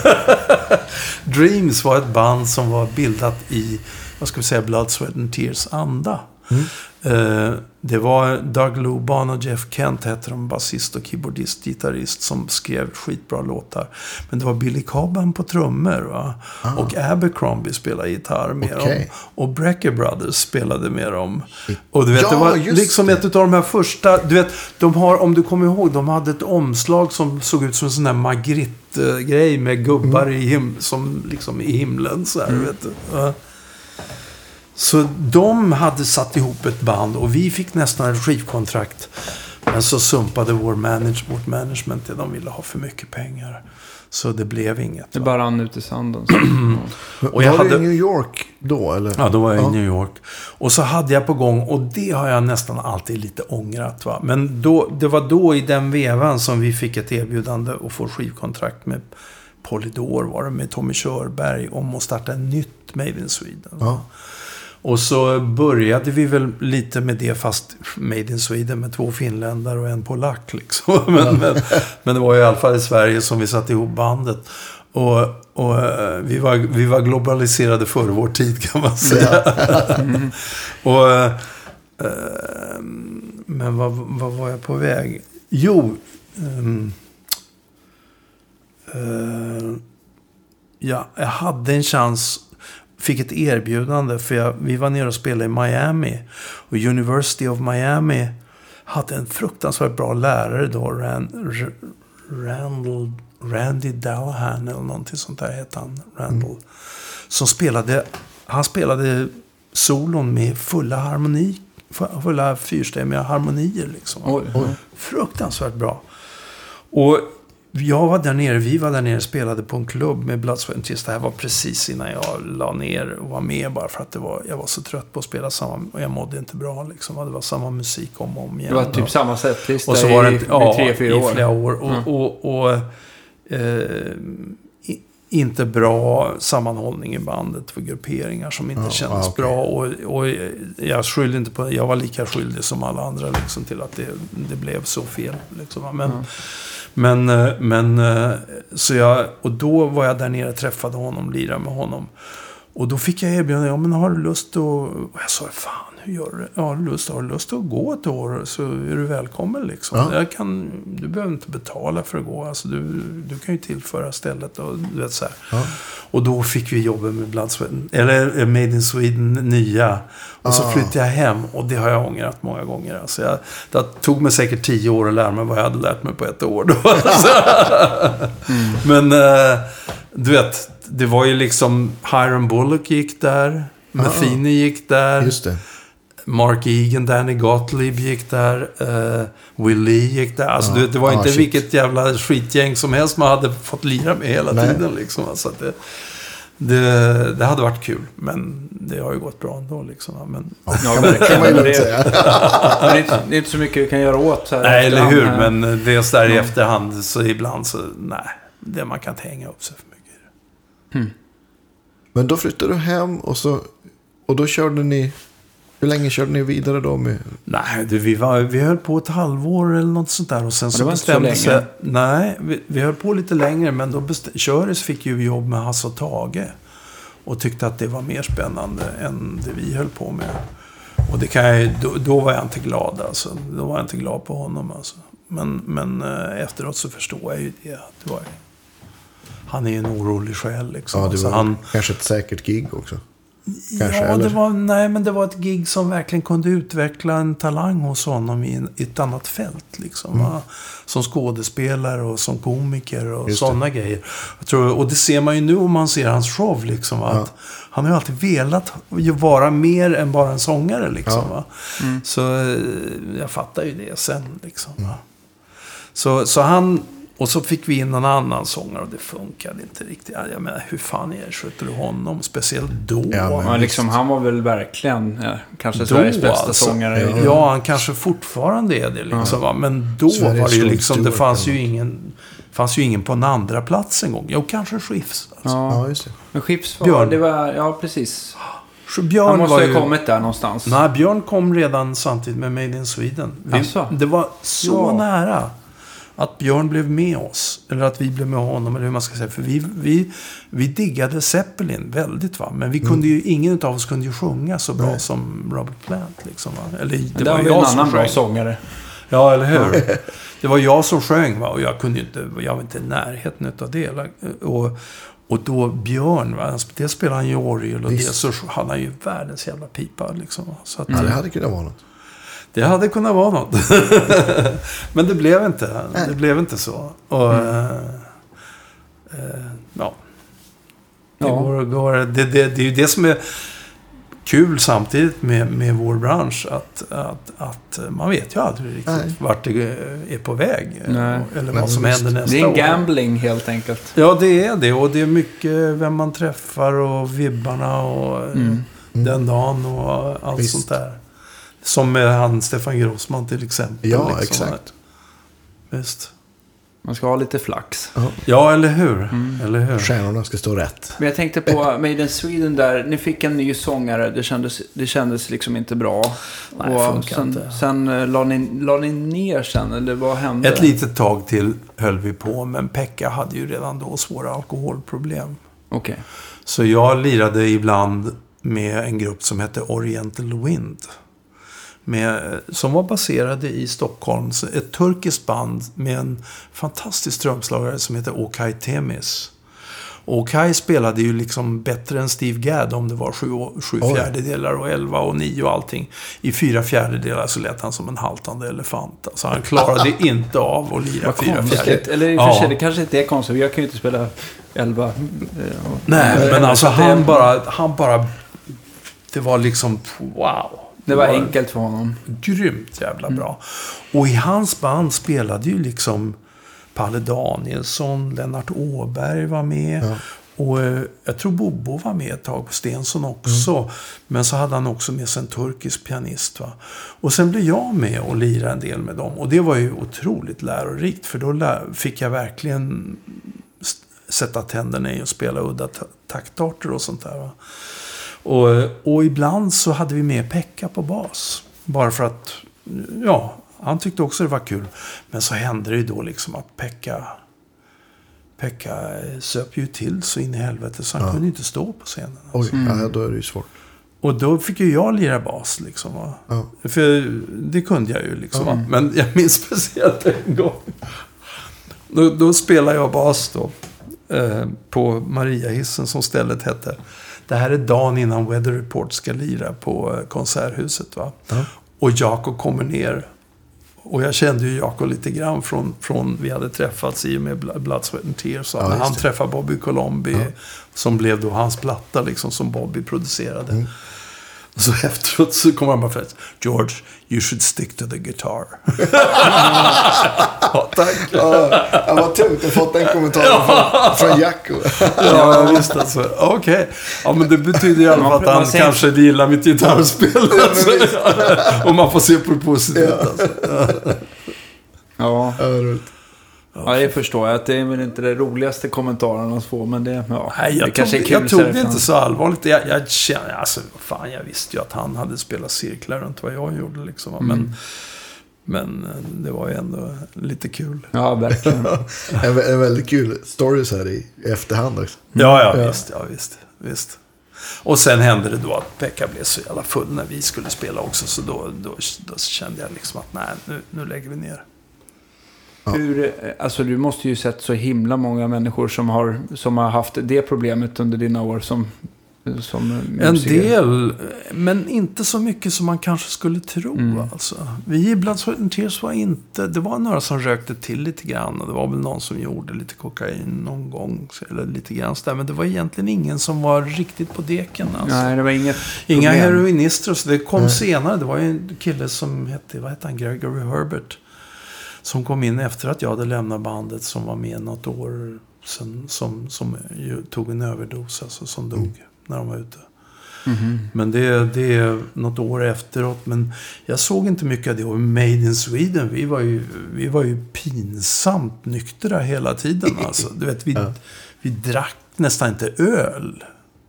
Dreams var ett band som var bildat i, vad ska vi säga, Blood, Sweat and Tears anda. Mm. Eh, det var Doug Luban och Jeff Kent hette de, basist och keyboardist, gitarrist som skrev skitbra låtar. Men det var Billy Cobham på trummor va? Ah. och Abercrombie spelade gitarr med Okej. dem. Och Brecker Brothers spelade med dem. Och du vet, Ja, det var liksom det. ett av de här första, du vet, de har, om du kommer ihåg, de hade ett omslag som såg ut som en sån där Magritte-grej med gubbar Mm. i, him som, liksom, i himlen. Så här, vet du. Så de hade satt ihop ett band och vi fick nästan ett skivkontrakt. Men så sumpade vår manage, vårt management det. De ville ha för mycket pengar. Så det blev inget. Det bara rann ut i sanden. Och jag var hade- du i New York då? Eller? Ja, då var jag Ja. i New York. Och så hade jag på gång, och det har jag nästan alltid lite ångrat. Va? Men då, det var då i den vevan som vi fick ett erbjudande att få skivkontrakt med Polydor var det, med Tommy Körberg, om att starta ett nytt Made in Sweden. Ja. Och så började vi väl lite med det, fast Made in Sweden med två finländare och en polack. Liksom. Men, men, men det var i alla fall i Sverige som vi satte ihop bandet. Och, och eh, vi, var, vi var globaliserade före vår tid kan man säga. och, eh, men vad, vad var jag på väg? Jo. ja, jag hade en chans. Fick ett erbjudande. För jag, vi var nere och spelade i Miami. Och University of Miami hade en fruktansvärt bra lärare då. Ran, R- Randall, Randy Dallahan eller någonting sånt där hette han. Randall. Som spelade, han spelade solon med fulla harmoni, fulla fyrstämmiga harmonier liksom. Oj. Fruktansvärt bra. Och jag var där nere, vi var där nere och spelade på en klubb med Blood, Sweat Tears. Det här var precis innan jag la ner och var med bara för att det var, jag var så trött på att spela samma, och jag mådde inte bra liksom. Det var samma musik om och om igen. Det var typ samma setlista Och så var det i, inte- ja, i tre, fyra i år. flera år. Och, Mm. och, och eh, i, inte bra sammanhållning i bandet för grupperingar som inte Ja, kändes ja, okej. bra. Och, och jag skyllde inte på Jag var lika skyldig som alla andra liksom, till att det, det blev så fel. Liksom. Men, Ja men, eh, men eh, så jag, och då var jag där nere och träffade honom, lirade med honom. Och då fick jag erbjudande, ja men har du lust att... Och jag sa, fan gör? Ja, lust, har du lust att gå ett år så är du välkommen liksom. Ja. Jag kan, du behöver inte betala för att gå, alltså du, du kan ju tillföra stället och du vet så. Ja. Och då fick vi jobba med Blood Sweat, eller eh, Made in Sweden nya. Och så Ah. flyttade jag hem och det har jag ångrat många gånger. Alltså jag, det tog mig säkert tio år att lära mig vad jag hade lärt mig på ett år. Då. Men eh, du vet, det var ju liksom Hiram Bullock gick där. Matheny gick där. Just det. Mark Egan, Danny Gottlieb gick där. Uh, Will Lee gick där. Alltså Ja. det, det var Ja, inte shit. vilket jävla skitgäng som helst man hade fått lira med hela Nej. tiden. Liksom. Alltså att det, det, det hade varit kul. Men det har ju gått bra ändå. Liksom. Men, Ja, verkligen. det, det, är inte, det är inte så mycket vi kan göra åt här nej, eller hur. Men det är så där i Ja. efterhand så ibland så, nej. Det, man kan inte hänga upp sig för mycket i det. Men då flyttade du hem och så... Och då körde ni... Hur länge körde ni vidare då med... Nej, du, vi, var, vi höll på ett halvår eller något sånt där. Och sen det så var inte så bestämde länge. sig... Nej, vi, vi höll på lite längre. Men då bestämde... Köris fick ju jobb med Hasse och Tage. Och tyckte att det var mer spännande än det vi höll på med. Och det kan jag, då, då var jag inte glad alltså. Då var jag inte glad på honom alltså. Men, men eh, efteråt så förstår jag ju det. att Det var, han är ju en orolig själ liksom. Ja, det Så var han, kanske ett säkert gig också. Kanske, ja, eller? det var, nej, men det var ett gig som verkligen kunde utveckla en talang hos honom i, en, i ett annat fält. Liksom, va? Som skådespelare och som komiker och Mm. Sådana grejer. Jag tror, och det ser man ju nu om man ser hans show. Liksom, va? Ja. att han har ju alltid velat vara mer än bara en sångare. Liksom, Ja. va? Mm. Så eh, jag fattar ju det sen. Liksom, va? Så, så han... Och så fick vi in en annan sångare och det funkade inte riktigt. Jag menar, hur fan är, sköter du honom? Speciellt då. Ja, men- Ja, liksom, han var väl verkligen ja, kanske Sveriges bästa alltså. sångare. Ja. Ja, han kanske fortfarande är det. Liksom, va? Men då Sveriges var det ju liksom, det fanns ju ingen... fanns ju ingen på en andra plats en gång. Jo, kanske Schiffs. Alltså. Ja. Ja, just det. Men Chips var, Björn. det var, ja precis. Björn Han måste var ha ju... kommit där någonstans. Nej, Björn kom redan samtidigt med Made in Sweden. Vi, Asså? det var så Ja. nära att Björn blev med oss. Eller att vi blev med honom, eller hur man ska säga. För vi, vi, vi diggade Zeppelin väldigt, va. Men vi kunde ju, ingen av oss kunde ju sjunga så bra Mm. Nej. som Robert Plant, liksom. Va? Eller, det där var har vi en annan bra sångare. Ja, eller hur? Det var jag som sjöng va? och jag kunde ju inte, jag var inte i närheten av det. Och, och då Björn, va? dels spelade han ju orgel och Visst. dels så hade han ju världens jävla pipa. Liksom. Så att, Ja, det hade kunnat vara något. Det hade kunnat vara något. Men det blev inte. Det blev inte så. Och, eh, eh, ja. Det, går, går, det, det, det är ju det som är kul samtidigt med, med vår bransch. Att, att, att man vet ju aldrig riktigt Nej. vart det är på väg. Nej. Eller vad som händer nästa Det är en år. gambling helt enkelt. Ja, det är det. Och det är mycket vem man träffar och vibbarna och eh, Mm. den dagen och allt Visst. sånt där. Som med han Stefan Grossman till exempel. Ja, liksom. exakt. Visst. Man ska ha lite flax. Ja, eller hur? Eller hur? Stjärnorna ska stå rätt. Men jag tänkte på Made in Sweden där. Ni fick en ny sångare. Det kändes, det kändes liksom inte bra. Nej, och funkar sen, inte. sen eh, la, ni, la ni ner sen, eller vad hände? Ett litet tag till höll vi på, men Pekka hade ju redan då svåra alkoholproblem. Okej. Så jag lirade ibland med en grupp som hette Oriental Wind. Med, som var baserade i Stockholm. Ett turkiskt band med en fantastisk trumslagare som heter Okai Temis. Okai spelade ju liksom bättre än Steve Gadd om det var sju, sju fjärdedelar och elva och nio och allting. I fyra fjärdedelar så lät han som en haltande elefant. Alltså han klarade inte av att lira Vad fyra konstigt. fjärdedelar. Eller i och för Ja. sig, det kanske inte är konstigt. Jag kan ju inte spela 11. eh, och- Nej, men alltså han bara, han bara... Det var liksom, wow. Det var enkelt för honom. Grymt jävla bra. Och i hans band spelade ju liksom Palle Danielsson, Lennart Åberg var med. Ja. Och eh, jag tror Bobo var med ett tag på Stensson också. Men så hade han också med sig en turkisk pianist. Va? Och sen blev jag med och lirade en del med dem. Och det var ju otroligt lärorikt. För då fick jag verkligen sätta tänderna i och spela udda ta- taktarter och sånt där. Va? Och, och ibland så hade vi med Pekka på bas. Bara för att, ja, han tyckte också det var kul. Men så hände det ju då liksom att Pekka, Pekka söp ju till så in i helvete så han Ja. kunde inte stå på scenen. Oj, Mm. ja, då är det ju svårt. Och då fick ju jag lira bas liksom. Va? Ja. För det kunde jag ju liksom. Mm. Men jag minns speciellt en gång. Då, då spelade jag bas då. Eh, på Mariahissen som stället hette. Det här är dagen innan Weather Report ska lira på eh, Konserthuset. Va? Ja. Och Jakob kommer ner. Och jag kände ju Jakob lite grann från, från vi hade träffats i och med Bl- Blood, Sweat and Tears. Ja, när han träffade Bobby Colombi. Som blev då hans platta liksom som Bobby producerade. Och så efteråt så kommer han bara fram George, you should stick to the guitar. ja, tack. Ja, ja, vad tungt att fått den kommentaren från, från Jacko. Ja, visst alltså. Okej. Ja, men det betyder i alla fall att Man- han säger- kanske gillar mitt gitarrspel. Alltså. Om man får se på det positivt. Alltså. Ja, Ja. Ja, det förstår jag. Att det är väl inte det roligaste kommentaren att få, men det, ja, Nej, det jag, kanske tog, är kul jag tog det inte så allvarligt. Jag, jag kände, alltså, fan, jag visste ju att han hade spelat cirklar runt vad jag gjorde. Liksom. Mm. Men, men eh, det var ju ändå lite kul. Ja, verkligen. En, en väldigt kul story så här i efterhand också. Ja, ja, Ja. visst. Ja, visst, visst. Och sen hände det då att Pekka blev så jävla full när vi skulle spela också. Så då, då, då kände jag liksom att nej, nu, nu lägger vi ner. Ja. Hur, eh, alltså du måste ju sett så himla många människor som har, som har haft det problemet under dina år som, som En musiker. del, men inte så mycket som man kanske skulle tro. Mm. Alltså. Vi i Blood, Sweat and Tears var inte... Det var några som rökte till lite grann. Och det var väl någon som gjorde lite kokain någon gång. Eller lite grann sådär. Men det var egentligen ingen som var riktigt på deken. Alltså. Nej, det var inget Inga problem. heroinister. Så det kom Nej. senare. Det var ju en kille som hette, vad hette han? Gregory Herbert. Som kom in efter att jag hade lämnat bandet. Som var med något år sen. Som, som tog en överdos. Alltså som dog när de var ute. Mhm. Men det, det är något år efteråt. Men jag såg inte mycket av det. Och Made in Sweden, vi var ju, vi var ju pinsamt nyktra hela tiden. Alltså. Du vet, vi, Ja. vi drack nästan inte öl.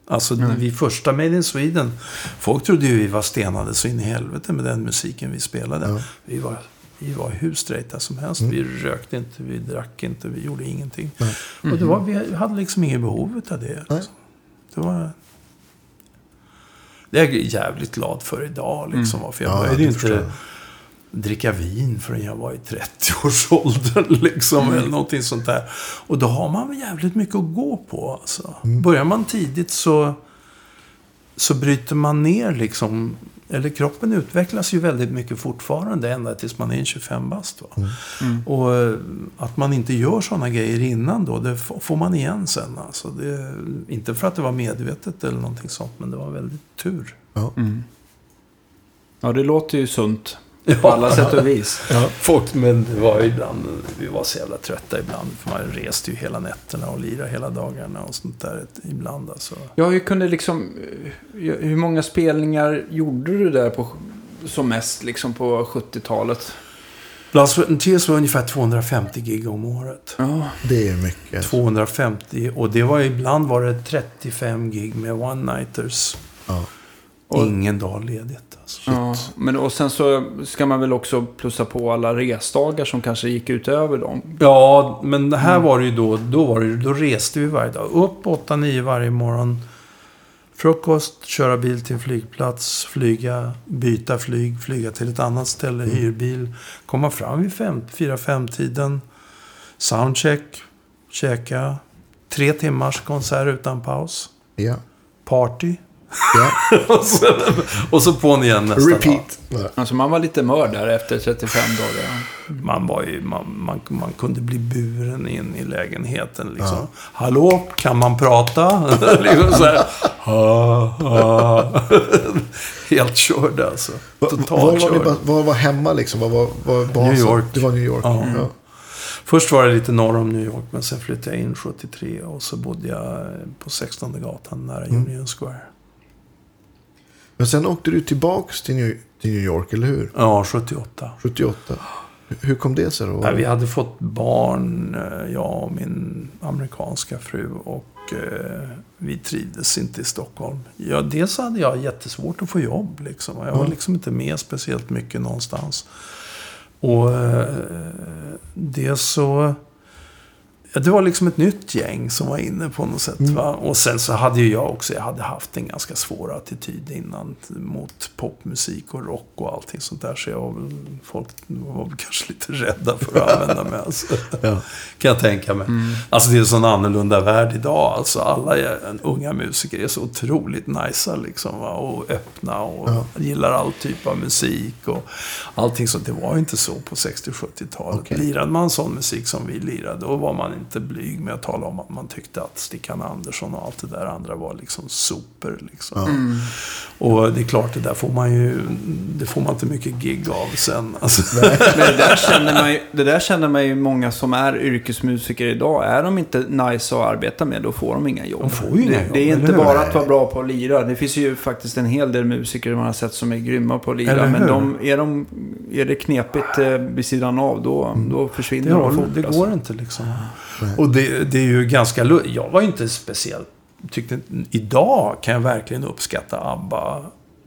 Alltså Nej. vi första Made in Sweden. Folk trodde ju vi var stenade så in i helvete med den musiken vi spelade. Ja. Vi var, vi var hur straighta som helst. Mm. Vi rökte inte, vi drack inte, vi gjorde ingenting. Nej. Och det var, vi hade liksom inget behov av det. Liksom. Det var... Det är jag jävligt glad för idag. Liksom, För jag Ja, började förstår inte jag. dricka vin förrän jag var i 30-årsåldern. Liksom, Mm. Eller någonting sånt där. Och då har man väl jävligt mycket att gå på. Alltså. Mm. Börjar man tidigt så, så bryter man ner liksom. Eller kroppen utvecklas ju väldigt mycket fortfarande. Ända tills man är en 25 bast. Mm. Mm. Och eh, att man inte gör sådana grejer innan då, det får man igen sen. Alltså det, inte för att det var medvetet eller någonting sånt, men det var väldigt tur. Ja. Mm. Ja, det låter ju sunt. På alla sätt och vis. Ja, folk, men det var ju ibland, vi var så jävla trötta ibland. För man reste ju hela nätterna och lirade hela dagarna och sånt där ibland. Alltså. Ja, hur kunde liksom... eh, Hur många spelningar gjorde du där på, som mest liksom på 70-talet? Blast Frontiers var ungefär 250 gig om året. Ja. Det är mycket. 250 och det var ibland var det 35 gig med one-nighters. Ja. Och- Ingen dag ledigt alltså. Ja, men och sen så ska man väl också plussa på alla resdagar som kanske gick utöver dem. Ja, men det här var det ju då, då, var det, då reste vi varje dag. Upp 8-9 varje morgon. Frukost, köra bil till flygplats, flyga, byta flyg, flyga till ett annat ställe, hyrbil. Komma fram vid 4-5-tiden. Soundcheck, käka. Tre timmars konsert utan paus. Ja. Party. Ja. och, så, och så på igen nästa dag. Repeat. Ja. Alltså man var lite mör där efter 35 dagar. Man, var ju, man, man, man kunde bli buren in i lägenheten. Liksom. Hallå, kan man prata? liksom så här. Ha, ha. Helt körd alltså. Totalt Var var, körd. ba- var var hemma liksom? Var var, var basen? New York. Det var New York. Ja. Ja. Först var det lite norr om New York, men sen flyttade jag in 73 och så bodde jag på 16 gatan nära Mm. Union Square. Men sen åkte du tillbaks till New, till New York, eller hur? Ja, 78. 78. Hur kom det sig då? Nej, vi hade fått barn, eh, jag och min amerikanska fru. Och eh, vi trivdes inte i Stockholm. Ja, dels hade jag jättesvårt att få jobb. Liksom. Jag var Mm. liksom inte med speciellt mycket någonstans. Och eh, dels så... Ja, det var liksom ett nytt gäng som var inne på något sätt. Va? Och sen så hade ju jag också, jag hade haft en ganska svår attityd innan mot popmusik och rock och allting sånt där. Så jag var väl, folk var väl kanske lite rädda för att använda mig. Alltså. Ja. Kan jag tänka mig. Alltså det är en sån annorlunda värld idag. Alltså alla unga musiker är så otroligt nice liksom. Va? Och öppna och Ja. gillar all typ av musik. Och allting sånt. Det var ju inte så på 60-70-talet. Okej. Lirade man sån musik som vi lirade, då var man inte blyg med att tala om att man tyckte att Stickan Andersson och allt det där andra var liksom super. Liksom. Ja. Och det är klart, det där får man ju, det får man inte mycket gig av sen. Alltså. Men det där, känner man ju, det där känner man ju många som är yrkesmusiker idag. Är de inte nice att arbeta med, då får de inga jobb. De får ju inga det, jobb, det är eller inte bara att vara bra på att lira. Det finns ju faktiskt en hel del musiker man har sett som är grymma på att lira. Men de, är, de, är det knepigt eh, vid sidan av, då, då försvinner Det, de fort. det alltså. går inte liksom. Nej. Och det, det är ju ganska... Jag var ju inte speciellt... Tyckte, idag kan jag verkligen uppskatta ABBA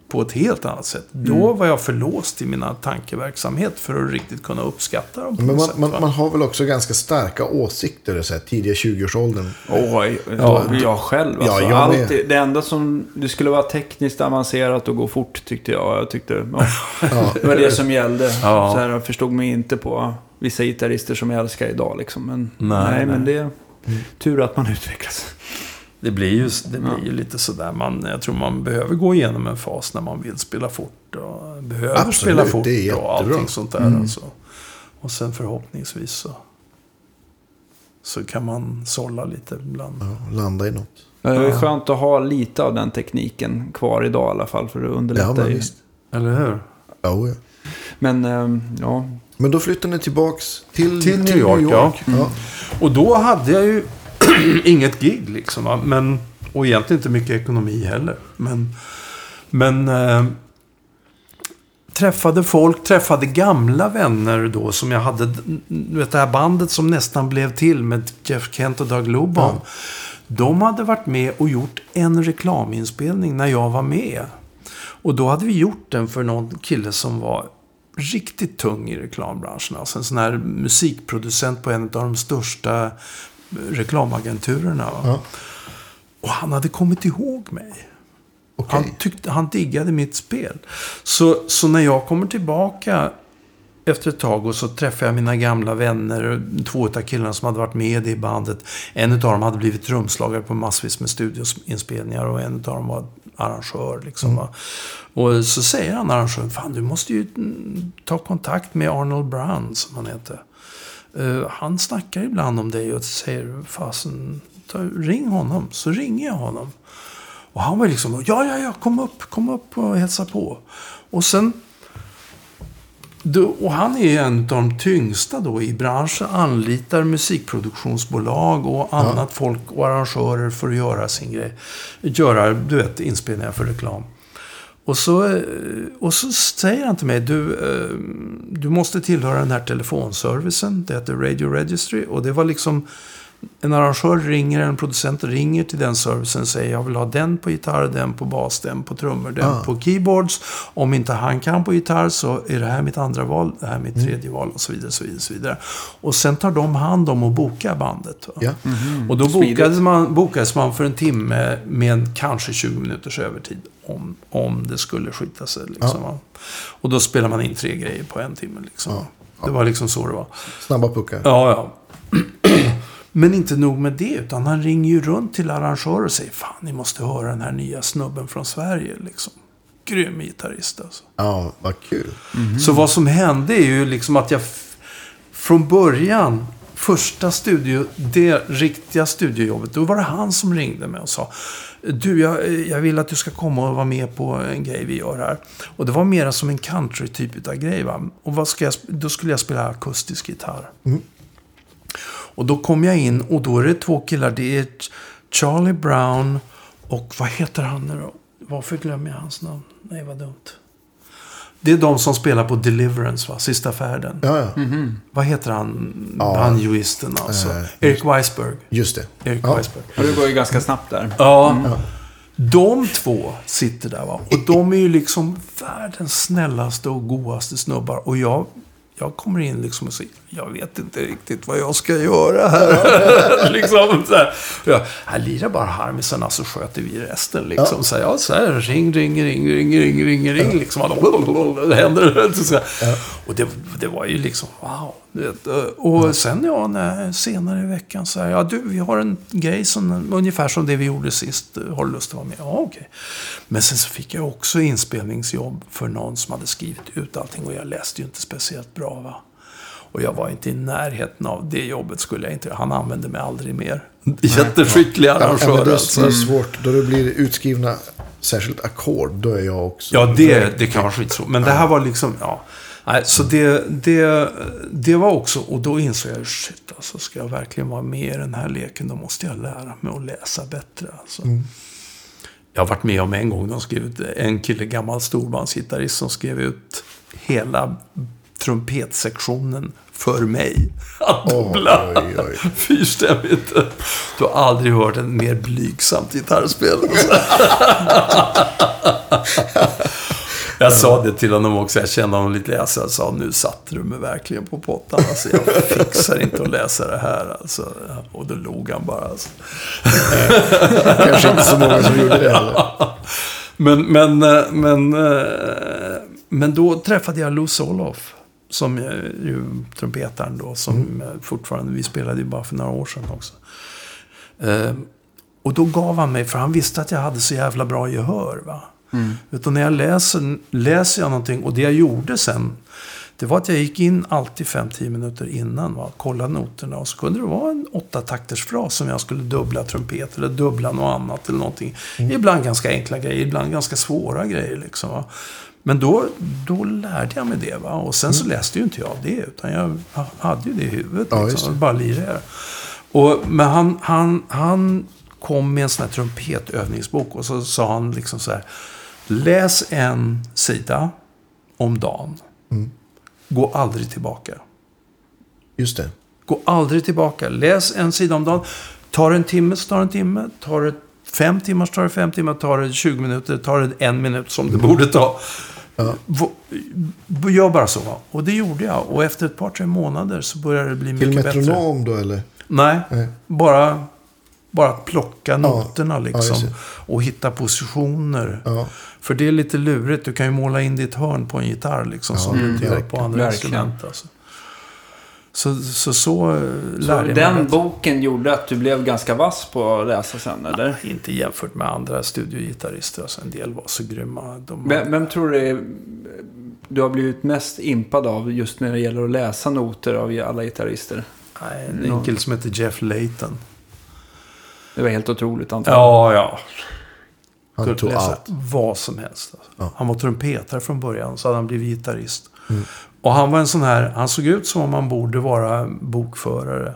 på ett helt annat sätt. Då var jag för låst i mina tankeverksamhet för att riktigt kunna uppskatta dem Men man, sätt. man, man har väl också ganska starka åsikter så här, tidiga 20-årsåldern. Oj, Ja, ja, jag själv Ja, alltså. jag Allt, med. det, det enda som, det skulle vara tekniskt avancerat och gå fort tyckte jag. Jag tyckte, ja, Ja. det var det som gällde. Ja. Så här, jag förstod mig inte på vissa gitarrister som jag älskar idag liksom. Men, Nej, nej, men det är tur att man utvecklas. Det blir ju, det blir ju lite sådär. Man, jag tror man behöver gå igenom en fas när man vill spela fort. Och behöver Absolut, spela fort det är och allting sånt där. Mm. Alltså. Och sen förhoppningsvis så, så kan man sålla lite ibland. Ja, landa i något. Men Det är Ja. skönt att ha lite av den tekniken kvar idag i alla fall. För det Ja, underlättar men ju. Eller hur? Ja, ja. Men ehm, ja, Men då flyttar ni tillbaks till, Till New York, ja. ja. Och då hade jag ju inget gig liksom. va. Men, och egentligen inte mycket ekonomi heller. Men, men eh, träffade folk, träffade gamla vänner då som jag hade. Vet det här bandet som nästan blev till med Jeff Kent och Doug Lobon. Ja. De hade varit med och gjort en reklaminspelning när jag var med. Och då hade vi gjort den för någon kille som var riktigt tung i reklambranschen. Alltså en sån här musikproducent på en av de största reklamagenturerna. Va? Ja. Och han hade kommit ihåg mig. Okej. Han, tyckte, han diggade mitt spel. Så, så när jag kommer tillbaka efter ett tag och så träffar jag mina gamla vänner. Två av killarna som hade varit med i bandet. En av dem hade blivit trumslagare på massvis med studioinspelningar. Och en av dem var arrangör. Liksom, va. Och så säger han arrangören. Fan du måste ju mm, ta kontakt med Arnold Brown som han heter. Eh, han snackar ibland om dig och säger fasen, ta, ring honom. Så ringer jag honom. Och han var liksom, ja, ja, ja, kom upp, kom upp och hälsa på. Och sen, och han är en av de tyngsta då i branschen, anlitar musikproduktionsbolag och annat folk och arrangörer för att göra sin grej. Göra, du vet, inspelningar för reklam. Och så, eh, och så säger han till mig, du, eh, du måste tillhöra den här telefonservicen. Det heter Radio Registry. Och det var liksom, en arrangör ringer, en producent ringer till den servicen och säger jag vill ha den på gitarr, den på bas, den på trummor, den Ah. på keyboards. Om inte han kan på gitarr så är det här mitt andra val, det här är mitt Mm. tredje val och så vidare. Så vidare, så vidare. Och sen tar de hand om och bokar bandet. Ja. Och då bokades man, bokades man för en timme med en kanske 20 minuters övertid. Om, om det skulle skita sig. Liksom, va? Och då spelar man in tre grejer på en timme. Liksom. Ja. Det var liksom så det var. Snabba puckar. Ja, ja. Men inte nog med det, utan han ringer ju runt till arrangörer och säger Fan, ni måste höra den här nya snubben från Sverige. Liksom. Grym gitarrist alltså. Ja, vad kul. Så vad som hände är ju liksom att jag från början, första studio, det riktiga studiojobbet, då var det han som ringde mig och sa du, jag, jag vill att du ska komma och vara med på en grej vi gör här. Och det var mera som en country-typ av grej. Va? Och vad ska jag, då skulle jag spela akustisk gitarr. Och då kom jag in och då är det två killar. Det är Charlie Brown och vad heter han nu då? Varför glömmer jag hans namn? Nej, vad dumt. Det är de som spelar på Deliverance, va? Sista färden. Ja, ja. Vad heter han, Ja. banjoisten alltså? Eh, Erik Weisberg. Just det. Erik Ja. Weisberg. Och det går ju ganska snabbt där. Ja. De två sitter där va. Och de är ju liksom världens snällaste och godaste snubbar. Och jag, jag kommer in liksom och säger, jag vet inte riktigt vad jag ska göra här. liksom så här. Jag, jag lirar bara harmisarna så sköter vi resten. Liksom. Ja. Så här, ja, så här, ring, ring, ring, ring, ring, ring, ring. Liksom. Det händer. Så här. Och det, det var ju liksom, wow. Du vet. Och sen ja, när, senare i veckan så här, ja du, vi har en grej som, ungefär som det vi gjorde sist. Har du lust att vara med? Ja, okej. Men sen så fick jag också inspelningsjobb för någon som hade skrivit ut allting. Och jag läste ju inte speciellt bra va. Och jag var inte i närheten av det jobbet skulle jag inte. Han använde mig aldrig mer. Jätteskicklig Ja, arrangör det, alltså. det är svårt. Då det blir utskrivna särskilt ackord, då är jag också... Ja, det, det kan vara skitsvårt. Men det här var liksom, ja. Nej, så det, det, det var också, och då insåg jag, shit, alltså ska jag verkligen vara med i den här leken, då måste jag lära mig att läsa bättre. Alltså. Jag har varit med om en gång, de skrev ut, en kille, gammal storbandsgitarrist, som skrev ut hela trumpetsektionen för mig. Att dubbla. Oj, oj. Fyrstämmigt. Du har aldrig hört en mer blygsamt gitarrspel. Jag sa det till honom också. Jag kände honom lite. Jag sa, nu satte du mig verkligen på pottan. Alltså, jag fixar inte att läsa det här. Alltså. Och då log han bara. Alltså. Kanske inte så många som gjorde det heller. Men, men, men, eh, men då träffade jag Lou Soloff. Som är ju trumpetaren då. Som eh, fortfarande, vi spelade ju bara för några år sedan också. Eh, och då gav han mig, för han visste att jag hade så jävla bra gehör. Va? Utan när jag läser, läser jag någonting, och det jag gjorde sen. Det var att jag gick in alltid 5-10 minuter innan. Va? Kollade noterna och så kunde det vara en åtta takters fras som jag skulle dubbla trumpet eller dubbla något annat eller någonting. Ibland ganska enkla grejer, ibland ganska svåra grejer. Liksom, va? Men då, då lärde jag mig det. Va? Och sen så läste ju inte jag det, utan jag hade ju det i huvudet. Ja, Liksom, bara lirade. Och, men han, han, han kom med en sån här trumpetövningsbok och så sa han liksom så här. Läs en sida om dagen. Gå aldrig tillbaka. Just det. Gå aldrig tillbaka. Läs en sida om dagen. Tar det en timme så tar det en timme. Tar det fem timmar så tar det fem timmar. Tar det 20 minuter tar det en minut som det borde ta. Ja. Gör bara så. Och det gjorde jag. Och efter ett par, tre månader så började det bli Till mycket bättre. metronom då eller? Nej, Nej. bara, bara plocka noterna ja, liksom. just det. och hitta positioner. Ja. För det är lite lurigt. Du kan ju måla in ditt hörn på en gitarr liksom. Ja, som du inte gör på andra instrument. Alltså. Så, så, så eh, Så lärde jag den boken gjorde att du blev ganska vass på att läsa sen, eller? Inte jämfört med andra studiogitarrister. Alltså, en del var så grymma. De, Vem, vem tror du är, du har blivit mest impad av just när det gäller att läsa noter av alla gitarrister? nej, en enkel som heter Jeff Layton. Det var helt otroligt antar jag. Ja, ja. Han Kunde tog läsa allt. vad som helst. Alltså. Ja. Han var trumpetare från början, så hade han blivit gitarrist. Mm. Och han var en sån här, han såg ut som om han borde vara bokförare.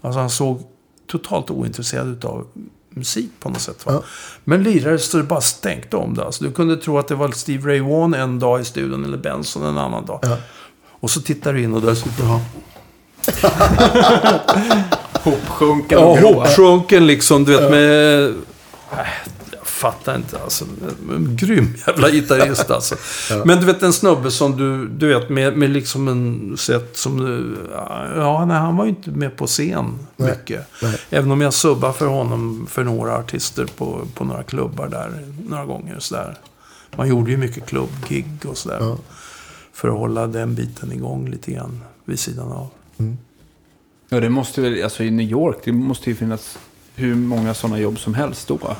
Alltså han såg totalt ointresserad av musik på något sätt. Va? Ja. Men lirare så det bara stänkte om det. Alltså, du kunde tro att det var Steve Ray Vaughan en dag i studion eller Benson en annan dag. Ja. Och så tittar du in och där sitter han. Hopsjunken Ja, och grå. hopsjunken liksom, du vet med... fattar inte alltså. En grym jävla gitarrist alltså. Men du vet en snubbe som du, du vet med, med liksom en sätt som du... Ja, nej, han var ju inte med på scen Nej, mycket. nej. Även om jag subbade för honom för några artister på, på några klubbar där några gånger sådär. Man gjorde ju mycket klubbgig och sådär. Ja. För att hålla den biten igång lite grann vid sidan av. Ja, det måste väl, alltså i New York, det måste ju finnas hur många sådana jobb som helst då.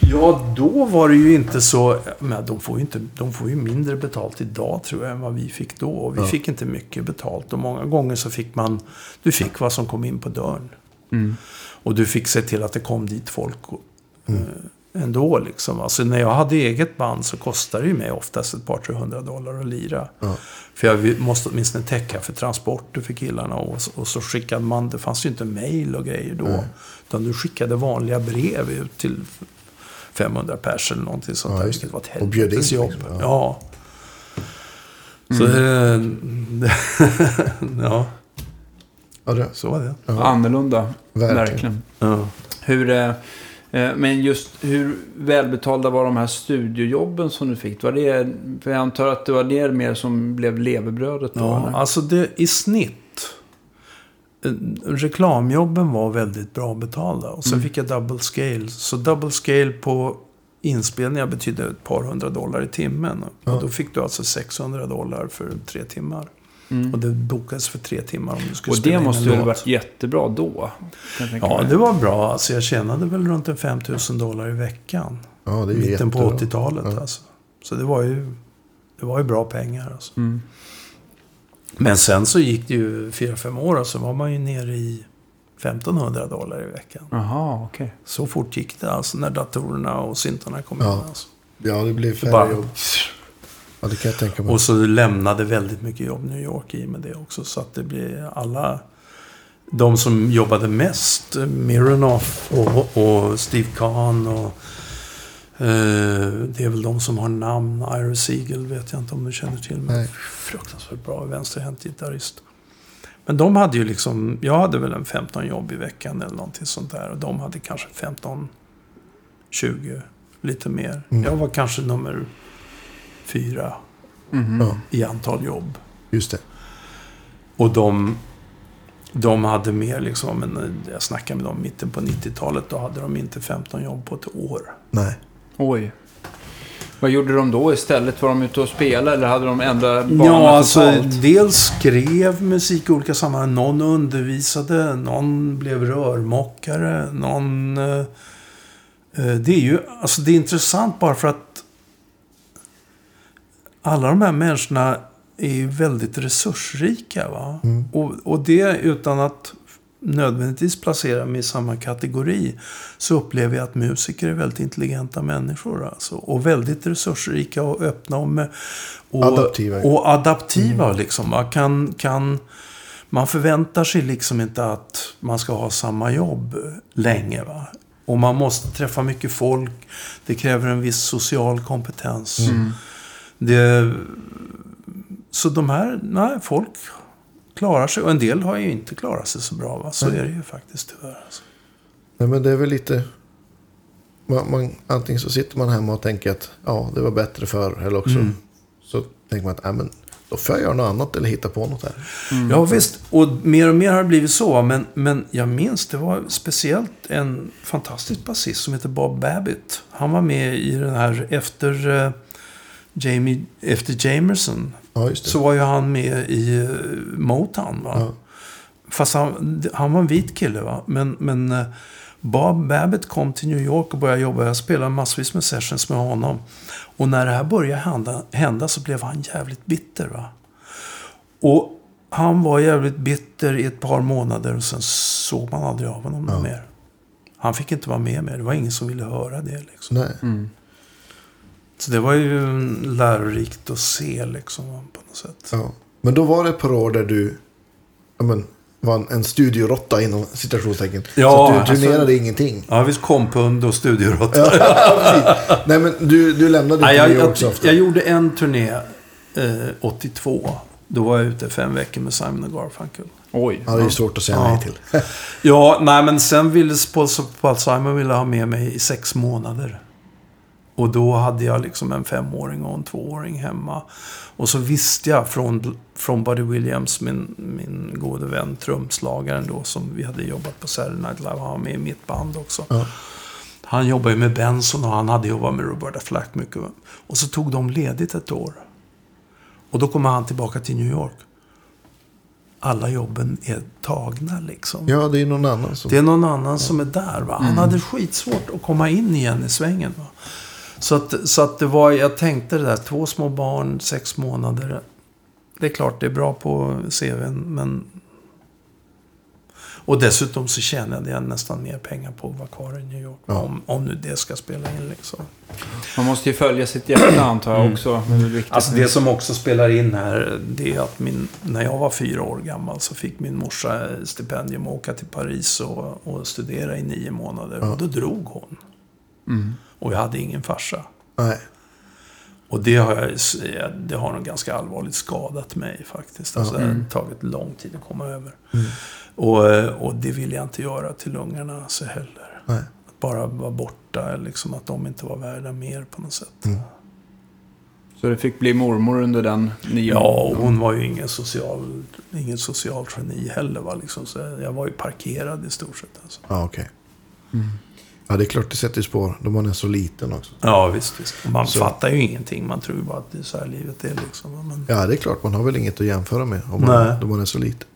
Ja, då var det ju inte så... Men de får ju, inte, de får ju mindre betalt idag tror jag än vad vi fick då. Och vi Ja. fick inte mycket betalt. Och många gånger så fick man... Du fick vad som kom in på dörren. Mm. Och du fick se till att det kom dit folk eh, ändå. Liksom. Alltså, när jag hade eget band så kostade det ju mig oftast ett par, tre hundra dollar att lira. Ja. För jag måste åtminstone täcka för transporter för killarna. Och, och så skickade man, det fanns ju inte mail och grejer då. Nej. Utan du skickade vanliga brev ut till 500 pers eller någonting sånt Ja, där. Vilket det. var ett helvetes jobb. liksom, ja. ja. Så eh, ja, Ja, det, så var det. ja, Annorlunda, verkligen. verkligen. Ja. Hur, eh, men just hur välbetalda var de här studiojobben som du fick? Var det, för jag antar att det var det mer som blev levebrödet då? Ja, eller? alltså det, i snitt. eh, Reklamjobben var väldigt bra betalda. Och sen Mm. fick jag double scale. Så double scale på inspelningar betydde ett par hundra dollar i timmen. Ja. Och då fick du alltså 600 dollar för tre timmar. Mm. Och det bokades för tre timmar om du skulle Och det måste ju ha varit jättebra då? kan jag tänka Ja, mig. det var bra. Alltså jag tjänade väl runt en 5000 dollar i veckan. Ja, det är Mitten på jättebra. 80-talet Ja. alltså. Så det var ju, det var ju bra pengar alltså. Mm. Men sen så gick det ju fyra fem år och så var man ju nere i 1500 dollar i veckan. Jaha, okej. Så fort gick det alltså när datorerna och syntarna kom Ja. in. Alltså. Ja, det blir färre jobb. Ja, det kan jag tänka mig. Och så lämnade väldigt mycket jobb New York i med det också. Så att det blir alla... De som jobbade mest, Mironoff och, och Steve Kahn och... Eh, det är väl de som har namn. Ira Siegel vet jag inte om du känner till. Men Nej. fruktansvärt bra vänsterhänt gitarrist. Men de hade ju liksom... Jag hade väl en 15 jobb i veckan eller någonting sånt där. Och de hade kanske 15, 20, lite mer. Mm. Jag var kanske nummer fyra. Ja, i antal jobb. just det. Och de, de hade mer liksom, men eh, jag snackade med dem i mitten på 90-talet, då hade de inte 15 jobb på ett år. Nej. Oj. Vad gjorde de då istället? Var de ute och spelade eller hade de ändrat banan Ja, alltså totalt? dels skrev musik i olika sammanhang. Någon undervisade, någon blev rörmokare, någon... Eh, eh, det är ju, alltså det är intressant bara för att alla de här människorna är ju väldigt resursrika. Va? Mm. Och, och det utan att nödvändigtvis placera dem i samma kategori så upplever jag att musiker är väldigt intelligenta människor. Alltså, och väldigt resursrika och öppna och, med, och Adaptiva. Och adaptiva liksom. Man, kan, kan, man förväntar sig liksom inte att man ska ha samma jobb länge. Va? Och man måste träffa mycket folk. Det kräver en viss social kompetens. Mm. Det, så de här, nej, folk klarar sig. Och en del har ju inte klarat sig så bra. Va? Så Nej. är det ju faktiskt tyvärr. Alltså. Nej, men det är väl lite... Man, man, antingen så sitter man hemma och tänker att ja, det var bättre förr. Eller också Mm. så tänker man att ja, men, då får jag göra något annat eller hitta på något här. Mm. Ja visst, och mer och mer har det blivit så. Men, men jag minns, det var speciellt en fantastisk basist som heter Bob Babbitt. Han var med i den här efter, eh, Jamie, efter Jamerson. Ja, just det. Så var ju han med i eh, Motown. Va? Ja. Fast han, han var en vit kille. Va? Men, men eh, Bob Babbitt kom till New York och började jobba. Jag spelade massvis med sessions med honom. Och när det här började hända, hända så blev han jävligt bitter. Va? Och han var jävligt bitter i ett par månader och sen såg man aldrig av honom Ja. mer. Han fick inte vara med mer. Det var ingen som ville höra det. Liksom. Nej. Mm. Så det var ju lärorikt att se liksom, på något sätt. Ja. Men då var det ett par år där du... Ja, men, var en, en studioråtta inom citationstecken. Ja, så att du alltså- turnerade ingenting. Ja, visst kompund och. Ja, precis. Nej, men du, du lämnade Nej, inte jag, jag, ofta. jag gjorde en turné eh, 82. Då var jag ute fem veckor med Simon och Garfunkel. Oj. Ja, det är ju svårt att säga Ja. nej till. Ja, nej men sen ville Paul Simon ville ha med mig i sex månader. Och då hade jag liksom en femåring och en tvååring hemma. Och så visste jag från, från Buddy Williams, min, min gode vän, trumslagaren då, som vi hade jobbat på Saturday Night Live. Han var med i mitt band också. Ja. Han jobbade ju med Benson och han hade jobbat med Roberta Flack mycket. Och så tog de ledigt ett år. Och då kommer han tillbaka till New York. Alla jobben är tagna liksom. Ja, det är någon annan som... Det är någon annan som är där. Va? Han hade skitsvårt att komma in igen i svängen. Va? Så, att, så att det var, jag tänkte det där, två små barn, sex månader. Det är klart, det är bra på CVn, men... Och dessutom så tjänade jag nästan mer pengar på att vara kvar i New York. Ja. Om, om nu det ska spela in liksom. Man måste ju följa sitt hjärta antar jag också. Det är väl viktigt. Alltså det som också spelar in här, det är att min, när jag var fyra år gammal så fick min morsa stipendium att åka till Paris och, och studera i nio månader. Ja. Och då drog hon. Mm. Och jag hade ingen farsa. Nej. Och det har, jag, det har nog ganska allvarligt skadat mig faktiskt. Alltså, Det har Mm. tagit lång tid att komma över. Mm. Och, och det vill jag inte göra till ungarna så heller. Nej. Att bara vara borta, liksom att de inte var värda mer på något sätt. Mm. Så det fick bli mormor under den nio Ja, och hon var ju ingen social, ingen social geni heller. Va? Liksom, så jag var ju parkerad i stort sett. Alltså. Ja, okej. Mm. Ja, det är klart det sätter spår. Då man är så liten också. Ja, visst. visst. Man Så- fattar ju ingenting. Man tror bara att det är så här livet är. Liksom. Men... Ja, det är klart. Man har väl inget att jämföra med om man, Nej. då man är så liten.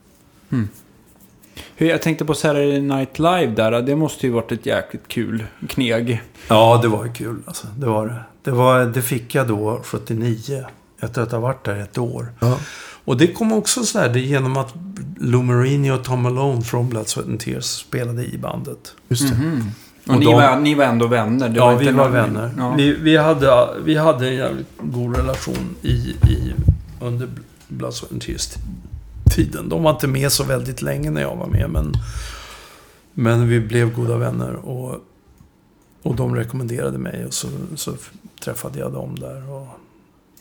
Hur, jag tänkte på Saturday Night Live där. Det måste ju varit ett jäkligt kul kneg. Ja, det var ju kul. Alltså. Det, var det. Det, var, det fick jag då 79. Efter att ha varit där ett år. Ja, Och det kom också så här, det genom att Lou Marini och Tom Malone från Blood, Sweat and Tears spelade i bandet. just det. Mhm. Och, Och ni, de- var, ni var ändå vänner? Det ja, inte vi var vänner. Ja. Vi, vi, hade, vi hade en jävligt god relation i, i, under Blood, Sweat and Tears tiden. De var inte med så väldigt länge när jag var med, men, men vi blev goda vänner. Och, och de rekommenderade mig och så, så träffade jag dem där. Och,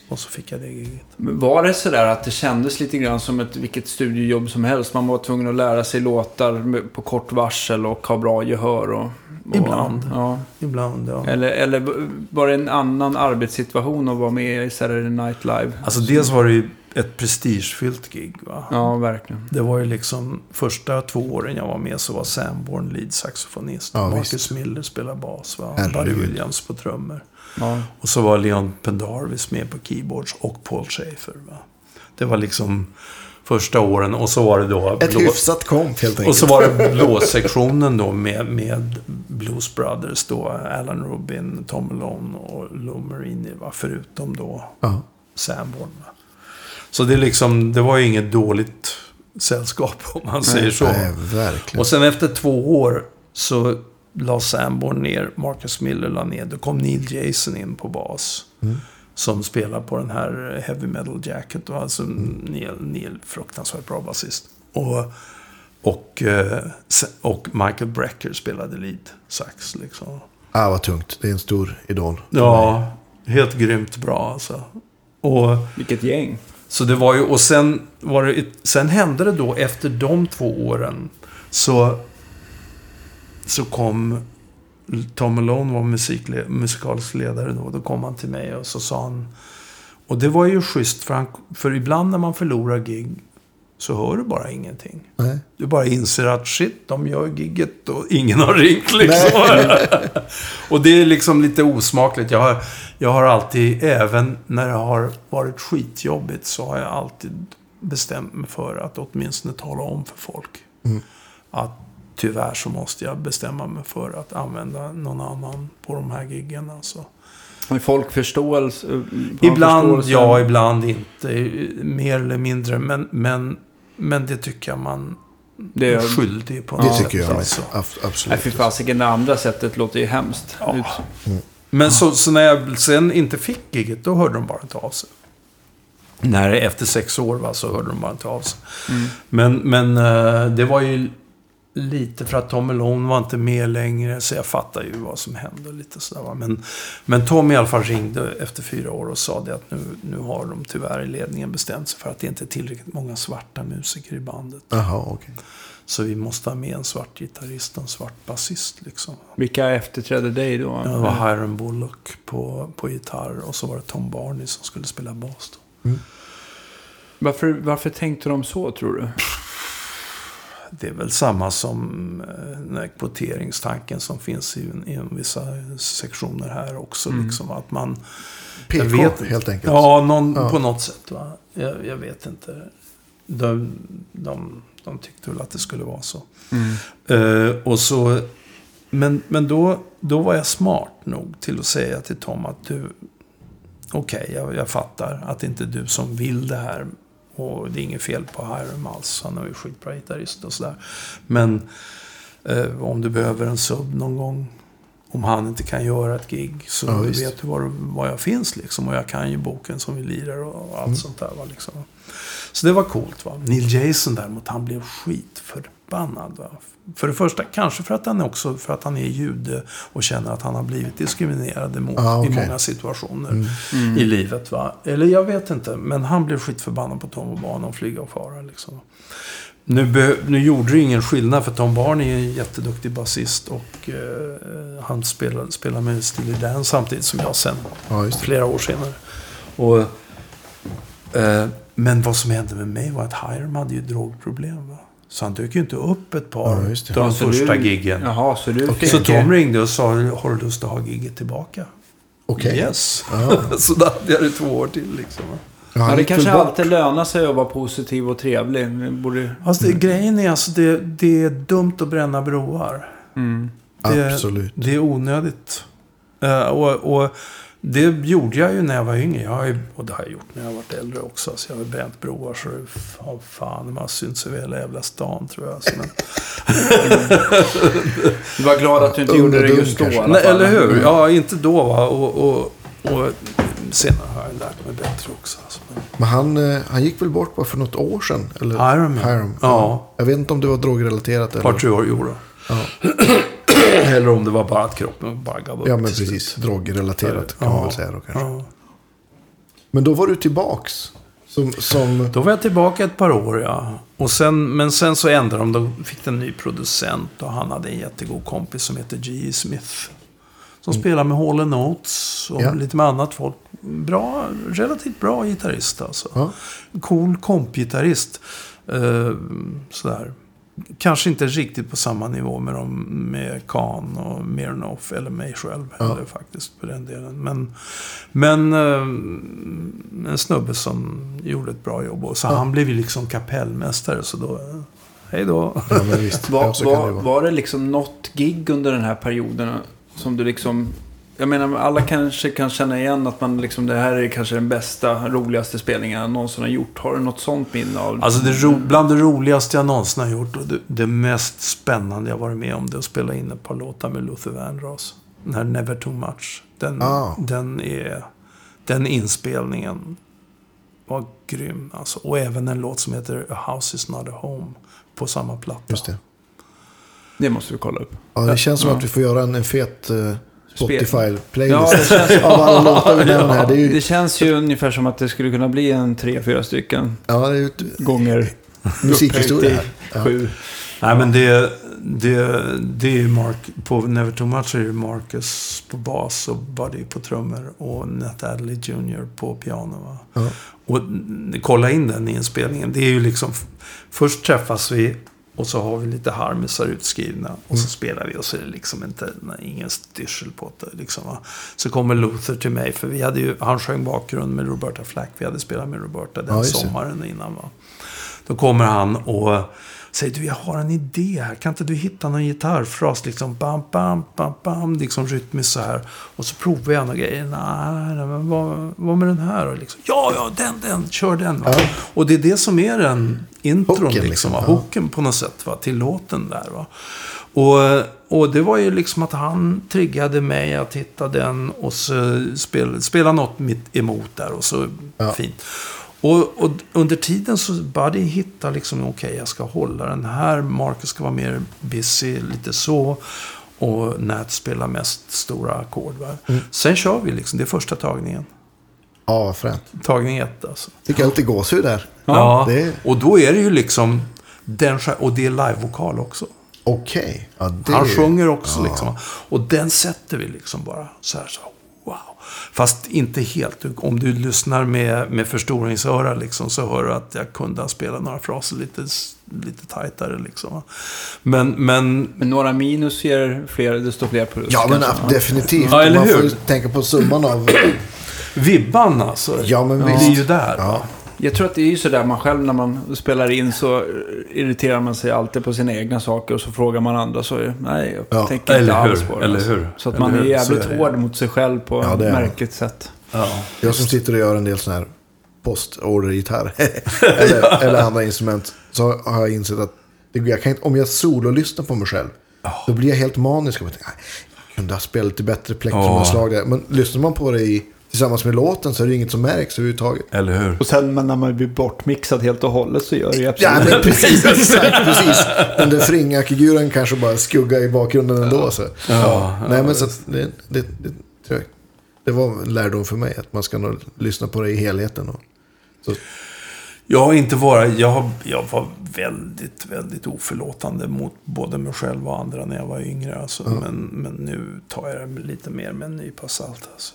och så fick jag det giget. Men Var det sådär att det kändes lite grann som ett vilket studiojobb som helst? Man var tvungen att lära sig låtar på kort varsel och ha bra gehör och... och Ibland. Ja. Ibland, ja. Eller, eller var det en annan arbetssituation att vara med i Saturday Night Live? Alltså dels var det ju ett prestigefyllt gig. Va? Ja, verkligen. Det var ju liksom första två åren jag var med så var Sanborn lead saxofonist. Ja, Marcus visst. Miller spelade bas. Va? Buddy Williams på trummor. Ja. Och så var Leon Pendarvis med på keyboards och Paul Schaefer. Va? Det var liksom första åren och så var det då... Ett blå- hyfsat komp helt enkelt. och så var det blåsektionen då med, med Blues Brothers då. Alan Rubin, Tom Malone och Lou Marini. Va? Förutom då Ja. Sanborn. Va? Så det, liksom, det var ju inget dåligt sällskap om man säger så. Nej, verkligen. Och sen efter två år så la Sanborn ner, Marcus Miller la ner. Då kom Neil Jason in på bas. Mm. Som spelar på den här Heavy Metal Jacket. Och alltså Mm. Neil, Neil, fruktansvärt bra basist. Och, och, eh, och Michael Brecker spelade lead sax. Liksom. Ah, vad tungt. Det är en stor idol. Ja, helt grymt bra alltså. Och... Vilket gäng. Så det var ju, och sen var det, sen hände det då efter de två åren så, så kom Tom Malone var musikle, musikalisk ledare då. Då kom han till mig och så sa han, och det var ju schysst för, han, för ibland när man förlorar gig så hör du bara ingenting. Nej. Du bara inser att shit, de gör gigget och ingen har ringt liksom. och det är liksom lite osmakligt. Jag har, jag har alltid, även när det har varit skitjobbigt, så har jag alltid bestämt mig för att åtminstone tala om för folk. Mm. Att tyvärr så måste jag bestämma mig för att använda någon annan på de här giggen. Alltså. Har folk förståelse? har Ibland förståelse? ja, ibland inte. Mer eller mindre. Men, men, men det tycker jag man Det är skyldig på Det något tycker jag med. alltså. Ab- Nej, Absolut. fy fasiken, det andra sättet låter ju hemskt. Ja. Men så, så när jag sen inte fick giget, då hörde de bara inte av sig. När efter sex år va, så hörde de bara inte av sig. Men, men eh, det var ju lite för att Tom Malone var inte med längre. Så jag fattar ju vad som hände. och Lite sådär, va. Men, men Tom i alla fall ringde efter fyra år och sa det att nu, nu har de tyvärr i ledningen bestämt sig för att det inte är tillräckligt många svarta musiker i bandet. Jaha, okej. Så vi måste ha med en svart gitarrist och en svart basist. Liksom. Vilka efterträdde dig då? Ja, Det var Hiram Bullock på, på gitarr och så var det Tom Barney som skulle spela bas. Då. Varför, varför tänkte de så, tror du? Det är väl samma som eh, den kvoteringstanken som finns i, i vissa sektioner här också. Liksom, att man, PK, vet helt enkelt. ja, någon, Ja. på något sätt. Va? Jag, jag vet inte. De, de, de tyckte väl att det skulle vara så. Eh, och så men men då, då var jag smart nog till att säga till Tom att du... Okej, jag, jag fattar att det inte är du som vill det här. Och det är inget fel på Hiram alls. Han är ju skitbra gitarrist och sådär. Men eh, om du behöver en sub någon gång. Om han inte kan göra ett gig. Så Ja, vet du var, var jag finns liksom. Och jag kan ju boken som vi lirar och allt Mm. sånt där. Va, liksom. Så det var coolt. Va? Neil Jason däremot, han blev skitförbannad. Va? För det första, kanske för att han också för att han är jude och känner att han har blivit diskriminerad emot Ah, okej. i många situationer i livet. Va? Eller jag vet inte, men han blev skitförbannad på Tom och Barney och flyga och fara. Liksom. Nu, nu gjorde det ingen skillnad för Tom Barney är en jätteduktig basist och eh, han spelar, spelar med Steely Dan samtidigt som jag sen Ja, flera år senare. Och, eh, men vad som hände med mig var att Hiram hade ju drogproblem. Va? Så han dök ju inte upp ett par Ja, just det. de första du, giggen. Jaha, så du fick... Så Tom ringde och sa, har du lust att ha gigget tillbaka? Okej. Yes. Ja. så då hade jag det två år till liksom. Ja, Ja, det kanske bort. alltid lönar sig att vara positiv och trevlig. Borde... Fast det, grejen är alltså, det, det är dumt att bränna broar. Mm. Det, Absolut. Det är onödigt. Eh, och, och det gjorde jag ju när jag var yngre. Jag har ju, och det har jag gjort när jag har varit äldre också. Så jag har bränt broar så det fan, fan man synts över hela jävla stan tror jag. Så, men, Du var glad att du inte gjorde det just då kanske. nej, eller hur? Ja, inte då va. Och, och, och senare har jag lärt mig bättre också. Alltså. Men, Men han, eh, han gick väl bort bara för något år sedan? Eller? Hiram, ja. Hiram. Ja. Jag vet inte om det var drogrelaterat ett par, eller... tre år, jo då. Eller om det var bara att kroppen bara gav upp. ja, men precis. Drogrelaterat kan man väl säga då kanske. Men då var du tillbaks. Som, som... Då var jag tillbaka ett par år, ja. Och sen, men sen så ändrade de. Då fick de en ny producent och han hade en jättegod kompis som heter G.E. Smith. Som spelar med Hall Notes och Ja. lite med annat folk. Bra, relativt bra gitarrist alltså. Ja. Cool kompgitarrist. Uh, sådär. Kanske inte riktigt på samma nivå med, dem, med Kahn och Mirnoff eller mig själv Ja. heller faktiskt på den delen. Men, men eh, en snubbe som gjorde ett bra jobb. Och så Ja. han blev ju liksom kapellmästare så då, hej då. Ja, men visst. Var, var, var det liksom något gig under den här perioden som du liksom... Jag menar, alla kanske kan känna igen att man liksom, det här är kanske den bästa, roligaste spelningen jag någonsin har gjort. Har du något sånt minne av? Alltså det ro, bland det roligaste jag någonsin har gjort och det, det mest spännande jag varit med om det är att spela in ett par låtar med Luther Vandross. Den här Never Too Much. Den, Ah. den, är, den inspelningen var grym. Alltså. Och även en låt som heter A House Is Not A Home på samma platta. Just det. Det måste vi kolla upp. Ja, det känns som Ja. att vi får göra en, en fet uh, Ja, Spotify-playlist. det känns, Av alla låtar vi nämner här. Det ju, det känns ju ungefär som att det skulle kunna bli en tre, fyra stycken ja, det är ju ett gånger musikhistoria. Ja. sju. Nej men det, det, det är Mark, på Never Too Much är det Marcus på bas och Buddy på trummor och Nat Adley Jr på piano. Va? Ja. Och kolla in den inspelningen. Det är ju liksom, först träffas vi och så har vi lite harmisar utskrivna. Och så spelar vi och så är det liksom inte, ingen styrsel på det. Liksom, va? Så kommer Luther till mig, för vi hade ju, han sjöng bakgrund med Roberta Flack. Vi hade spelat med Roberta den Ja, sommaren innan. Va? Då kommer han och säger du, jag har en idé här. Kan inte du hitta någon gitarrfras? Liksom bam, bam, bam, bam. Liksom rytmiskt så här. Och så provar jag några grejer. Nej, nej, men vad, vad med den här? Och liksom, ja, ja, den, den, kör den. Va? Ja. Och det är det som är den intron. Hooken, liksom, liksom, va? Hooken på något sätt va? till låten där. Va? Och, och det var ju liksom att han triggade mig att hitta den och så spela, spela något mitt emot där och så Ja. fint. Och, och under tiden så Buddy hittar liksom, okej jag ska hålla den här, Marcus ska vara mer busy, lite så. Och Nat spelar mest stora ackord. va. Sen kör vi liksom, det är första tagningen. Ja, vad fränt. Tagning ett alltså. Fick jag lite gåshud där. Ja, det- och då är det ju liksom, den, och det är livevokal också. Okej. Ja, det... Han sjunger också ja. liksom. Och den sätter vi liksom bara så här. Så. Fast inte helt. Om du lyssnar med, med förstoringsöra liksom, så hör du att jag kunde ha spelat några fraser lite, lite tajtare. Liksom. Men, men Men några minus ger fler, desto fler plus. Ja, men kanske. definitivt. Ja, eller Man får hur? ju tänka på summan av... vibban alltså. Ja, men det visst. är ju där. Ja. Jag tror att det är ju sådär man själv när man spelar in så irriterar man sig alltid på sina egna saker och så frågar man andra så nej, jag Ja, tänker inte alls på det. eller alltså. hur, Så att eller man är jävligt är det. hård mot sig själv på Ja, ett märkligt sätt. Ja. Jag som sitter och gör en del sådana här postordergitarr eller, eller andra instrument. Så har jag insett att det, jag kan inte, om jag sololyssnar på mig själv. Då blir jag helt manisk. Och tänker, "Nej, jag kunde ha spelat lite bättre plektrumslag där. Men lyssnar man på det i, tillsammans med låten så är det inget som märks överhuvudtaget. Eller hur? Och sen men när man blir bortmixad helt och hållet så gör det ju absolut Ja, men precis. exakt, precis. Den där fringacke-guren kanske bara skuggar i bakgrunden ändå. Så. Ja, Nej, men så att det, det, det, tror jag, det var en lärdom för mig. Att man ska nog lyssna på det i helheten. Och, så, Jag har inte varit, jag, har, jag var väldigt, väldigt oförlåtande mot både mig själv och andra när jag var yngre. Alltså. Men, men nu tar jag det lite mer med en nypa salt. Alltså.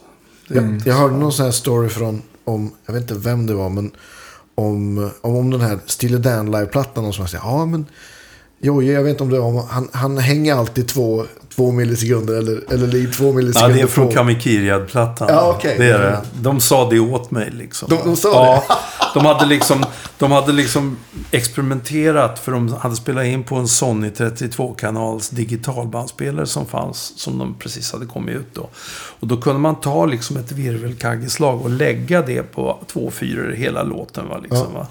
Jag, jag hörde någon sån här story från, om, jag vet inte vem det var, men om, om, om den här Stille Dan live-plattan. Någon som säger, ja men, jo, jag vet inte om det var, han, han hänger alltid två, två millisekunder eller, eller ligger två Ja, millisekunder det är från. Kamikiriad-plattan. Ja, okej. Det är det. De sa det åt mig liksom. De- de sa ja, de hade liksom, de hade liksom experimenterat för de hade spelat in på en Sony 32-kanals digitalbandspelare som fanns, som de precis hade kommit ut då. Och då kunde man ta liksom ett virvelkaggeslag och lägga det på två fyror i hela låten. Va, liksom, va?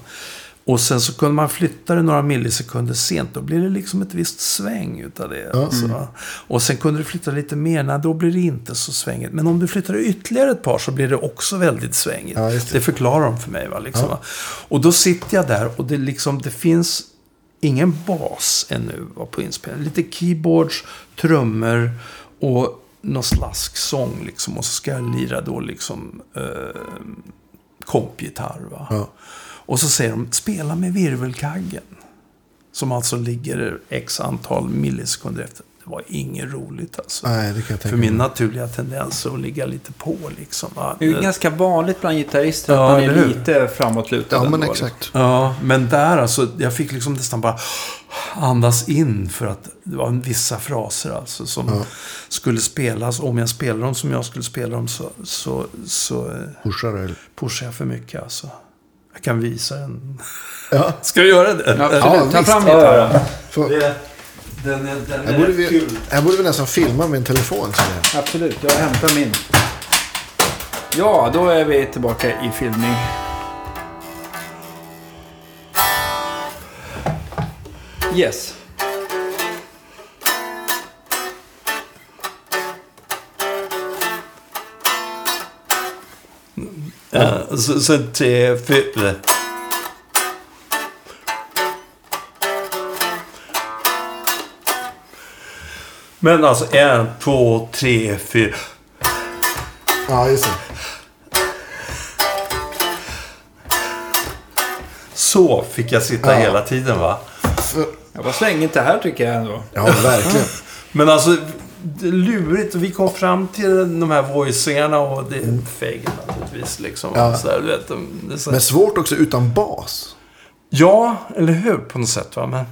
Och sen så kunde man flytta det några millisekunder sent. Då blir det liksom ett visst sväng utav det. Alltså, va? Och sen kunde du flytta lite mer. Nej, då blir det inte så svängigt. Men om du flyttar det ytterligare ett par så blir det också väldigt svängigt. Ja, det. det. förklarar de för mig. Va, liksom, va? Och då sitter jag där och det, liksom, det finns ingen bas ännu va, på inspelningen. Lite keyboards, trummor och någon slasksång. Liksom. Och så ska jag lira då liksom eh, kompgitarr. Ja. Och så säger de, spela med virvelkaggen. Som alltså ligger x antal millisekunder efter. Det var inget roligt alltså. Nej, det kan jag tänka För min mig. naturliga tendens är att ligga lite på liksom. Det är ju ganska vanligt bland gitarrister Ja, att man är lite framåtlutad. Ja, men exakt. Ja, men där alltså, jag fick liksom nästan bara andas in för att det var vissa fraser alltså som Ja. skulle spelas. Om jag spelade dem som jag skulle spela dem så, så, så eh, Pushar pushar jag för mycket alltså. Jag kan visa en. Ja. Ska vi göra det? Ja, Ja. Ta fram gitarren. För, det den är, den här, är borde vi, kul. här borde vi nästan filma med en telefon. Så där. Absolut, jag hämtar min. Ja, då är vi tillbaka i filmning. Yes. Ja, så, så tre, fyra. Men alltså en, två, tre, fyra. Ja, just det. Så fick jag sitta Ja. hela tiden va? Det var svängigt det här tycker jag ändå. ja, verkligen. Men alltså, det är lurigt. Vi kom fram till de här voicingarna och det är feg naturligtvis. Liksom. Ja. Så där, du vet, de- det är så... Men svårt också utan bas. Ja, eller hur? På något sätt va. Men,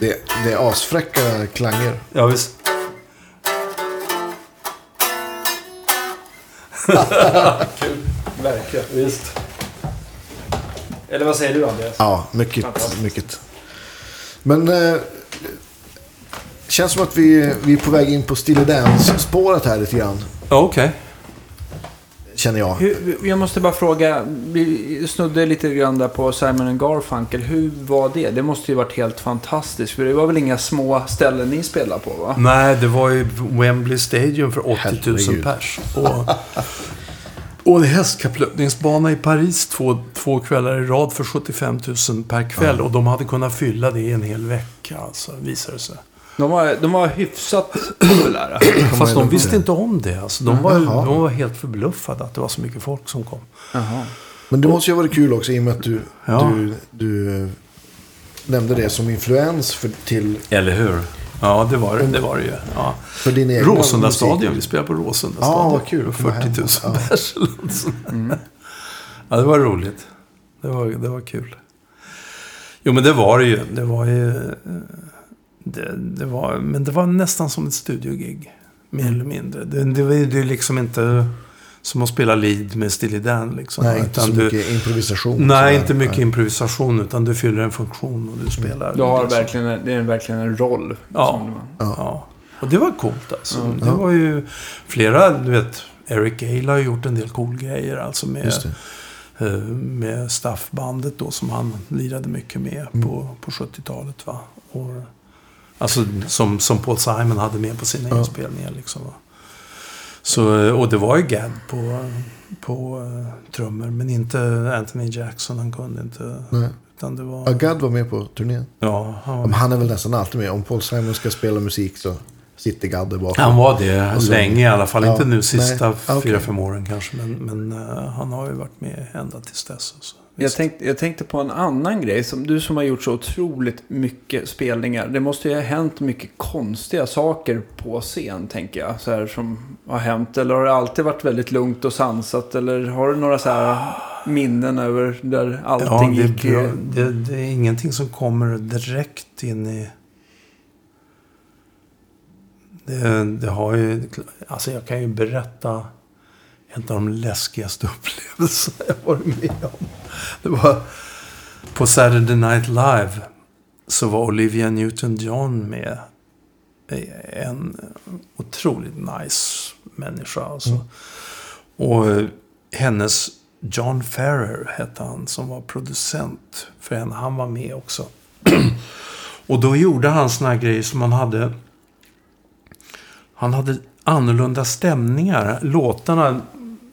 Det, det är asfräcka klanger. ja, visst. Verkligen. visst. Eller vad säger du Andreas? Ja, mycket. Mycket. Men eh, känns som att vi, vi är på väg in på Stille Dance-spåret här lite grann. Ja, Okej. Känner jag. Hur, jag måste bara fråga, vi snudde lite grann där på Simon Garfunkel. Hur var det? Det måste ju varit helt fantastiskt. För det var väl inga små ställen ni spelade på va? Nej, det var ju Wembley Stadium för 80 000 Herregud. pers. Och, Och en hästkapplöpningsbana i Paris två, två kvällar i rad för 75 000 per kväll. Och de hade kunnat fylla det i en hel vecka, alltså, visar det sig. De var, de var hyfsat populära. Fast de visste inte om det. Alltså, de, var, Jaha. de var helt förbluffade att det var så mycket folk som kom. Jaha. Men det måste ju ha varit kul också i och med att du, Ja. du, du eh, nämnde det som influens för, till, Eller hur? Ja, det var det, det, var det ju. Ja. för din egen Råsunda musik. stadion. Vi spelade på Råsunda Ja, stadion. vad kul att komma 40 000 hem. Ja. pers sånt. Ja, det var roligt. Det var, det var kul. Jo, men det var det ju. Det var ju... Det, det var, men det var nästan som ett studiogig. Mer eller mindre. Det, det var ju det är liksom inte som att spela lead med Steely Dan. Liksom, Nej, inte så du, mycket improvisation. Nej, inte mycket Nej. improvisation. Utan du fyller en funktion och du spelar. Du har liksom. verkligen, det är verkligen en roll. Ja. som man- Ja. Och det var coolt alltså. Ja. Det var ju flera, du vet, Eric Gale har gjort en del cool grejer. Alltså med, eh, med staffbandet då som han lirade mycket med Mm. på, på 70-talet. Va? Och, alltså som, som Paul Simon hade med på sina Ja. inspelningar. Liksom? Så, eh, och det var ju Gadd på, på uh, trummor. Men inte Anthony Jackson. Han kunde inte. Nej. Utan det var... Agad var med på turnén. Ja, han var Men han är väl nästan alltid med. Om Paul Simon ska spela musik så sitter Gadd där bakom. Han var det Och så- länge i alla fall. Ja, inte nu sista fyra, fem åren kanske. Men, men eh, han har ju varit med ända tills dess. Alltså. Jag tänkte, jag tänkte på en annan grej. Som du som har gjort så otroligt mycket spelningar. Det måste ju ha hänt mycket konstiga saker på scen, tänker jag. Så här som har hänt. Eller har det alltid varit väldigt lugnt och sansat? Eller har du några så här minnen över där ja, allting det, är gick... bra. Det, det är ingenting som kommer direkt in i... Det, det har ju... Alltså jag kan ju berätta en av de läskigaste upplevelserna jag varit med om. Det var på Saturday Night Live. Så var Olivia Newton-John med. En otroligt nice människa alltså. Och eh, hennes John Ferrer hette han som var producent för henne. Han var med också. och då gjorde han såna här grejer som han hade. Han hade annorlunda stämningar. Låtarna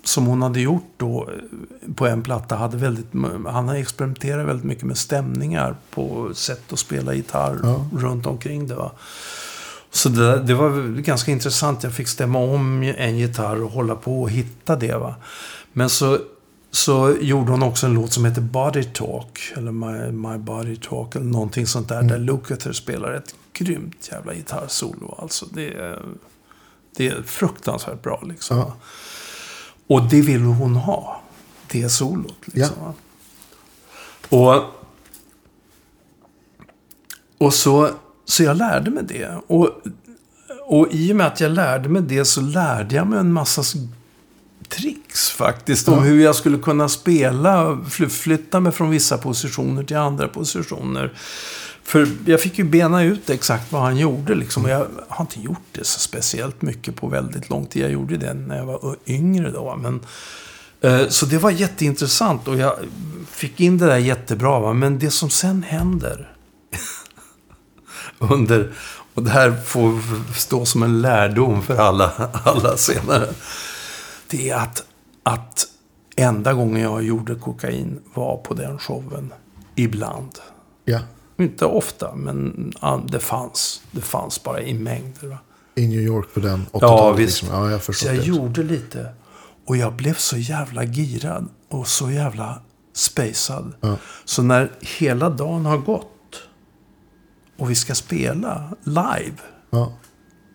som hon hade gjort då eh, på en platta hade väldigt... Han har experimenterat väldigt mycket med stämningar på sätt att spela gitarr Ja. runt omkring det. Va? Så det, det var ganska intressant. Jag fick stämma om en gitarr och hålla på och hitta det. Va? Men så, så gjorde hon också en låt som heter Body Talk. Eller My, My Body Talk. Eller någonting sånt där. Där Lukather spelar ett grymt jävla gitarrsolo. Alltså det, är- det är fruktansvärt bra liksom. Ja. Och det ville hon ha. Det solot. Liksom, va? Och, och så, så jag lärde mig det. Och, och i och med att jag lärde mig det så lärde jag mig en massa tricks faktiskt. Om Ja. hur jag skulle kunna spela, fly- flytta mig från vissa positioner till andra positioner. För jag fick ju bena ut exakt vad han gjorde. Liksom. Och jag har inte gjort det så speciellt mycket på väldigt lång tid. Jag gjorde det när jag var yngre då. Men, eh, så det var jätteintressant och jag fick in det där jättebra. Va? Men det som sen händer under, och det här får stå som en lärdom för alla, alla senare. Det är att, att enda gången jag gjorde kokain var på den showen. Ibland. Ja. Inte ofta, men det fanns. Det fanns bara i mängder. Va? I New York på den 80-talet. Ja, visst. Liksom. Ja, jag Så jag det. gjorde lite. Och jag blev så jävla girad. Och så jävla spacad. Ja. Så när hela dagen har gått. Och vi ska spela live. Ja.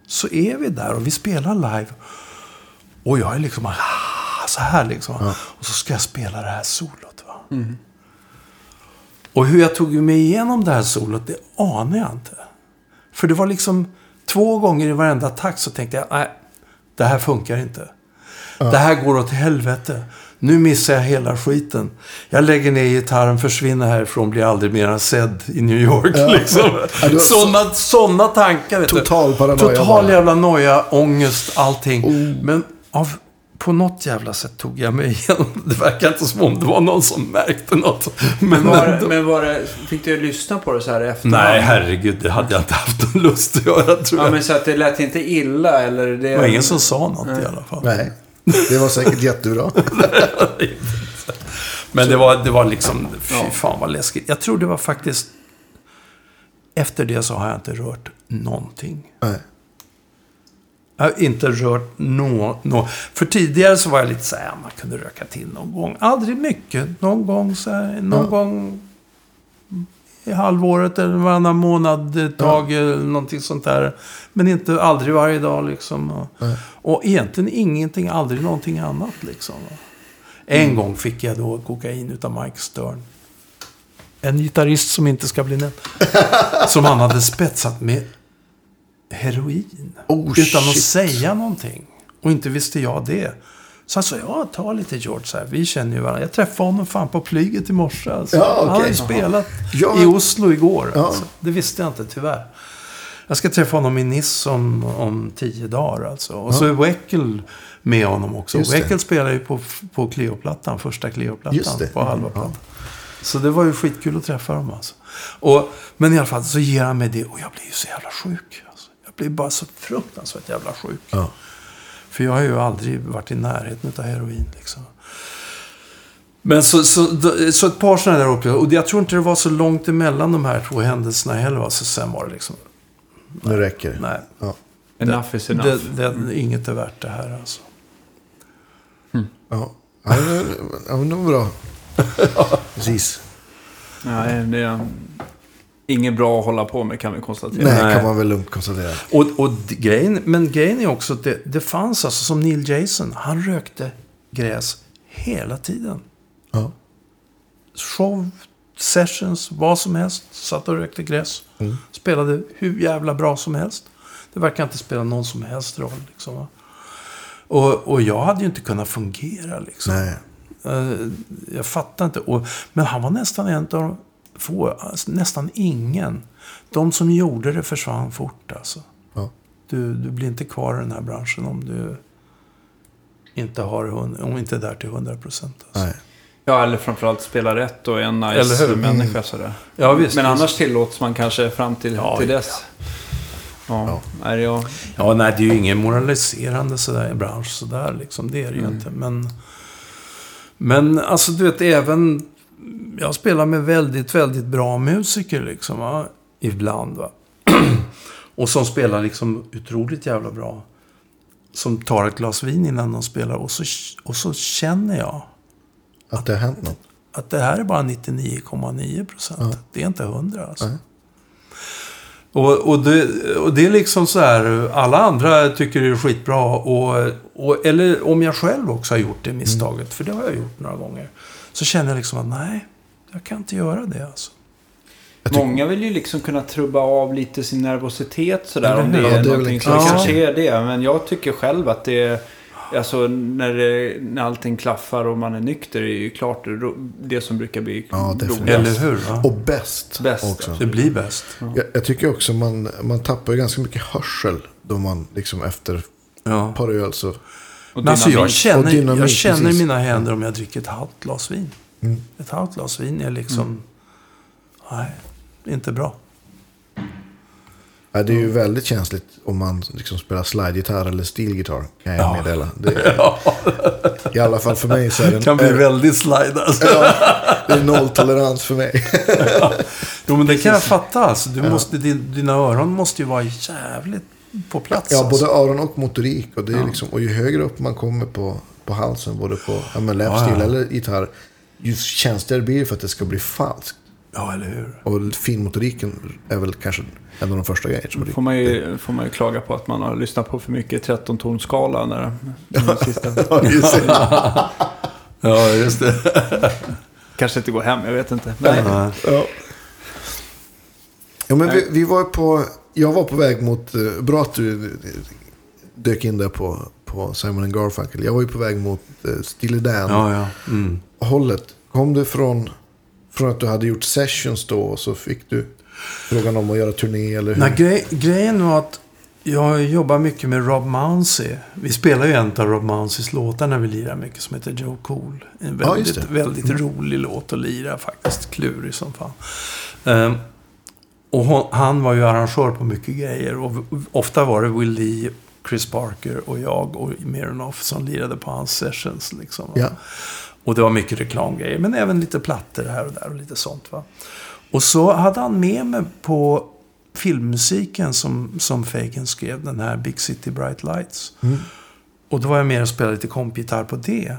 Så är vi där och vi spelar live. Och jag är liksom ah, så här liksom. Ja. Och så ska jag spela det här solot. Va? Och hur jag tog mig igenom det här solot, det anar jag inte. För det var liksom två gånger i varenda takt så tänkte jag, nej, det här funkar inte. Det här går åt helvete. Nu missar jag hela skiten. Jag lägger ner gitarren, försvinner härifrån, blir aldrig mer sedd i New York. Ja. Liksom. Ja, var så- Sådana tankar. Vet. Total paranoia Total jävla noja, ångest, allting. Oh. Men av, på något jävla sätt tog jag mig igenom. Det verkar inte som om det var någon som märkte något. Men, Men, var, men var det, fick du lyssna på det så här i efterhand? Nej, herregud. Det hade jag inte haft någon lust att göra, tror Ja, jag. men så att det lät inte illa eller? Det, Det var ingen som sa något i alla fall. Nej. Det var säkert jättebra. Men det var, det var liksom, fy fan vad läskigt. Jag tror det var faktiskt, efter det så har jag inte rört någonting. Nej. Jag har inte rört nå, nå. För tidigare så var jag lite så här, man kunde röka till någon gång. Aldrig mycket. Någon gång så här, någon Ja. gång i halvåret eller varannan månad ett tag eller någonting sånt där. Men inte aldrig varje dag liksom. Nej. och egentligen ingenting, aldrig någonting annat liksom. En gång fick jag då kokain utav Mike Stern. En gitarrist som inte ska bli nämnd. som han hade spetsat med heroin. Oh, utan att shit. säga någonting. Och inte visste jag det. Så han sa, ja, ta lite George så här. Vi känner ju varandra. Jag träffade honom fan på flyget i morse. Alltså. Ja, okej. Han har ju spelat Ja. i Oslo igår. Ja. Alltså. Det visste jag inte tyvärr. Jag ska träffa honom i Nice om, om tio dagar alltså. Och så är Weckel med honom också. Weckel spelar ju på, på Cleo-plattan, första Cleo-plattan på halva plattan. Så det var ju skitkul att träffa dem alltså. Och, men i alla fall så ger han mig det och jag blir ju så jävla sjuk. Alltså. Blir bara så fruktansvärt jävla sjuk. Ja. För jag har ju aldrig varit i närheten av heroin liksom. Men så, så, så ett par sådana där upplevelser. Och jag tror inte det var så långt emellan de här två händelserna heller. va. Så sen var det liksom, Nu räcker det. nej. Ja. Enough is enough. Det, det, inget är värt det här alltså. Ja. Ja, men, ja, men det var bra. Precis. Nej, det är inget bra att hålla på med kan vi konstatera. Nej, Nej. kan man väl lugnt konstatera. Och, och grejen, men grejen är också att det, det fanns alltså som Neil Jason. Han rökte gräs hela tiden. Ja. Show, sessions, vad som helst. Satt och rökte gräs. Mm. Spelade hur jävla bra som helst. Det verkar inte spela någon som helst roll. Liksom, va? och, och jag hade ju inte kunnat fungera. Liksom. Nej. Eh, Jag fattar inte. Och, men han var nästan en av de få, alltså, nästan ingen. De som gjorde det försvann fort alltså. Ja. Du, du blir inte kvar i den här branschen om du inte har om inte är där till 100 procent. Alltså. Nej. Ja, eller framförallt spela rätt och är en Eller nice hur? människa sådär. Ja, visst, Men visst. annars tillåts man kanske fram till, Ja, till ja. dess. Ja, Ja. Nej, jag, Ja, nej, det är ju ingen moraliserande sådär, bransch sådär liksom. Det är det ju Mm. inte. Men, men alltså du vet, även... Jag spelar med väldigt, väldigt bra musiker liksom. Va? Ibland va. och som spelar liksom otroligt jävla bra. Som tar ett glas vin innan de spelar. Och så, och så känner jag Att det har hänt något. att det här är bara 99,9 procent. Det är inte 100 alltså. Nej. Och, och, det, och det är liksom så här, alla andra tycker det är skitbra. Och, och, eller om jag själv också har gjort det misstaget, för det har jag gjort några gånger. Så känner jag liksom att nej, jag kan inte göra det alltså. Många vill ju liksom kunna trubba av lite sin nervositet sådär. Eller Om det är Ja, det är någonting som kanske är det. Men jag tycker själv att det är... Alltså när, det, när allting klaffar och man är nykter är ju klart det, som brukar bli Ja, roligast. Eller hur? Va? Och bäst, Bäst, också. Det blir bäst. Jag, jag tycker också man, man tappar ju ganska mycket hörsel då man liksom efter Ja. par öl så... Och Men alltså jag känner, Och dynamit, jag känner precis. mina händer om jag dricker ett halvt glas vin. Mm. Ett halvt glas vin är liksom... Nej, det är inte bra. Ja, det är ju väldigt känsligt om man liksom spelar slide-gitarr eller steel-gitarr. Kan jag Ja. meddela. Det är, I alla fall för mig så är det, Det kan bli är, väldigt slide alltså. ja, det är nolltolerans för mig. Jo, men det kan jag fatta. Alltså. Du måste, din- dina öron måste ju vara jävligt på plats. Ja, alltså. både öron och motorik. Och, det är liksom, och ju högre upp man kommer på, på halsen, både på ja, men lap Ja, ja. eller gitarr, ju känsligare blir det för att det ska bli falskt. Ja, eller hur? Och finmotoriken är väl kanske en av de första grejerna som får man, ju, får man ju klaga på att man har lyssnat på för mycket 13-tonskala när den sista Ja, just det. Ja, just det. kanske inte går hem, jag vet inte. Nej. Ja. Ja. Ja, men vi, vi var på... Jag var på väg mot... eh, Bra att du eh, dök in där på, på Simon Garfunkel. Jag var ju på väg mot uh, Steely Dan-hållet. Ja, ja. Mm. Kom du från, från att du hade gjort sessions då och så fick du frågan om att göra turné eller hur? Nej, grej, grejen var att jag jobbar mycket med Rob Mounsey. Vi spelar ju en av Rob Mounseys låtar när vi lirar mycket som heter Joe Cool. En Ja, väldigt, det. väldigt rolig låt att lira faktiskt. Klurig som fan. Ehm, och hon, han var ju arrangör på mycket grejer. Och ofta var det Will Lee, Chris Barker och jag och Mironoff som lirade på hans sessions. Liksom? Ja. Och det var mycket reklamgrejer, men även lite plattor här och där och lite sånt. Va? Och så hade han med mig på filmmusiken som, som Fagan skrev, den här Big City Bright Lights. Och då var jag med och spelade lite kompgitarr på det.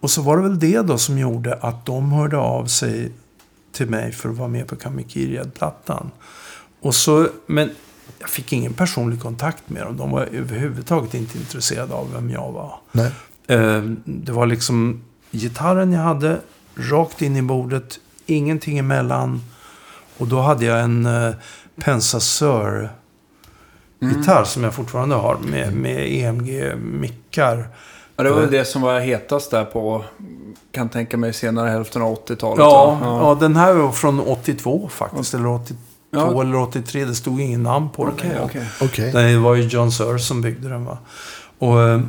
Och så var det väl det då som gjorde att de hörde av sig till mig för att vara med på Kamikiriad-plattan. Och så, men jag fick ingen personlig kontakt med dem. De var överhuvudtaget inte intresserade av vem jag var. Nej. Eh, Det var liksom gitarren jag hade, rakt in i bordet, ingenting emellan. Och då hade jag en uh, Pensa Sör gitarr som jag fortfarande har med, med EMG-mickar. Ja, det var väl det som var hetast där på, kan tänka mig, senare hälften av 80-talet. Ja, va? ja. den här var från 82 faktiskt. Eller 82 Ja. eller 83. Det stod ingen namn på den. Okej, en gång. okej. Okej. Det var ju John Sir som byggde den va. Och, eh,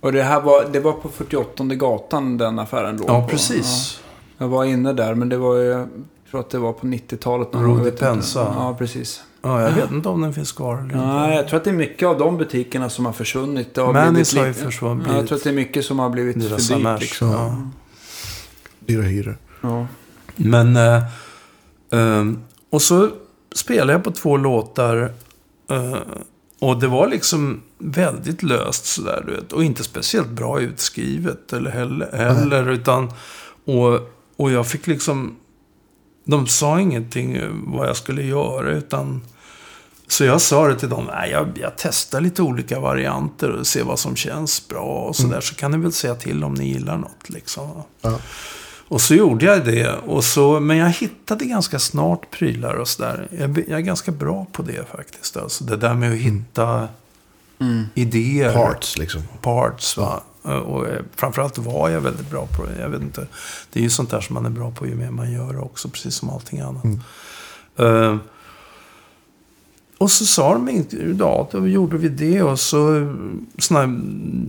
Och det här var, det var på 48 gatan den affären låg ja, på. precis. Ja. Jag var inne där, men det var ju, jag tror att det var på 90-talet. någon Rudi gång, jag vet inte. Pensa. Ja, precis. Ja, jag vet inte om den finns kvar eller inte. Nej, jag tror att det är mycket av de butikerna som har försvunnit. Det har Mannys blivit har ju försvunnit. Ja, jag tror att det är mycket som har blivivit för dyrt. Liksom. ja. Dyra hyror. Ja. Men... Eh, ehm, och så spelade jag på två låtar. eh, och det var liksom väldigt löst sådär, du vet. Och inte speciellt bra utskrivet eller heller. heller utan, och, och jag fick liksom... De sa ingenting eh, vad jag skulle göra, utan... Så jag sa det till dem, nej, jag, jag testar lite olika varianter och ser vad som känns bra och sådär. Så kan ni väl säga till om ni gillar något liksom. Ja. Och så gjorde jag det. Och så, men jag hittade ganska snart prylar och sådär. Jag, jag är ganska bra på det faktiskt. Alltså det där med att hitta idéer. Parts liksom. Parts, va. Och eh, framförallt var jag väldigt bra på det. Jag vet inte. Det är ju sånt där som man är bra på ju mer man gör också. Precis som allting annat. Eh, och så sa de inte, ja, då gjorde vi det och så såna,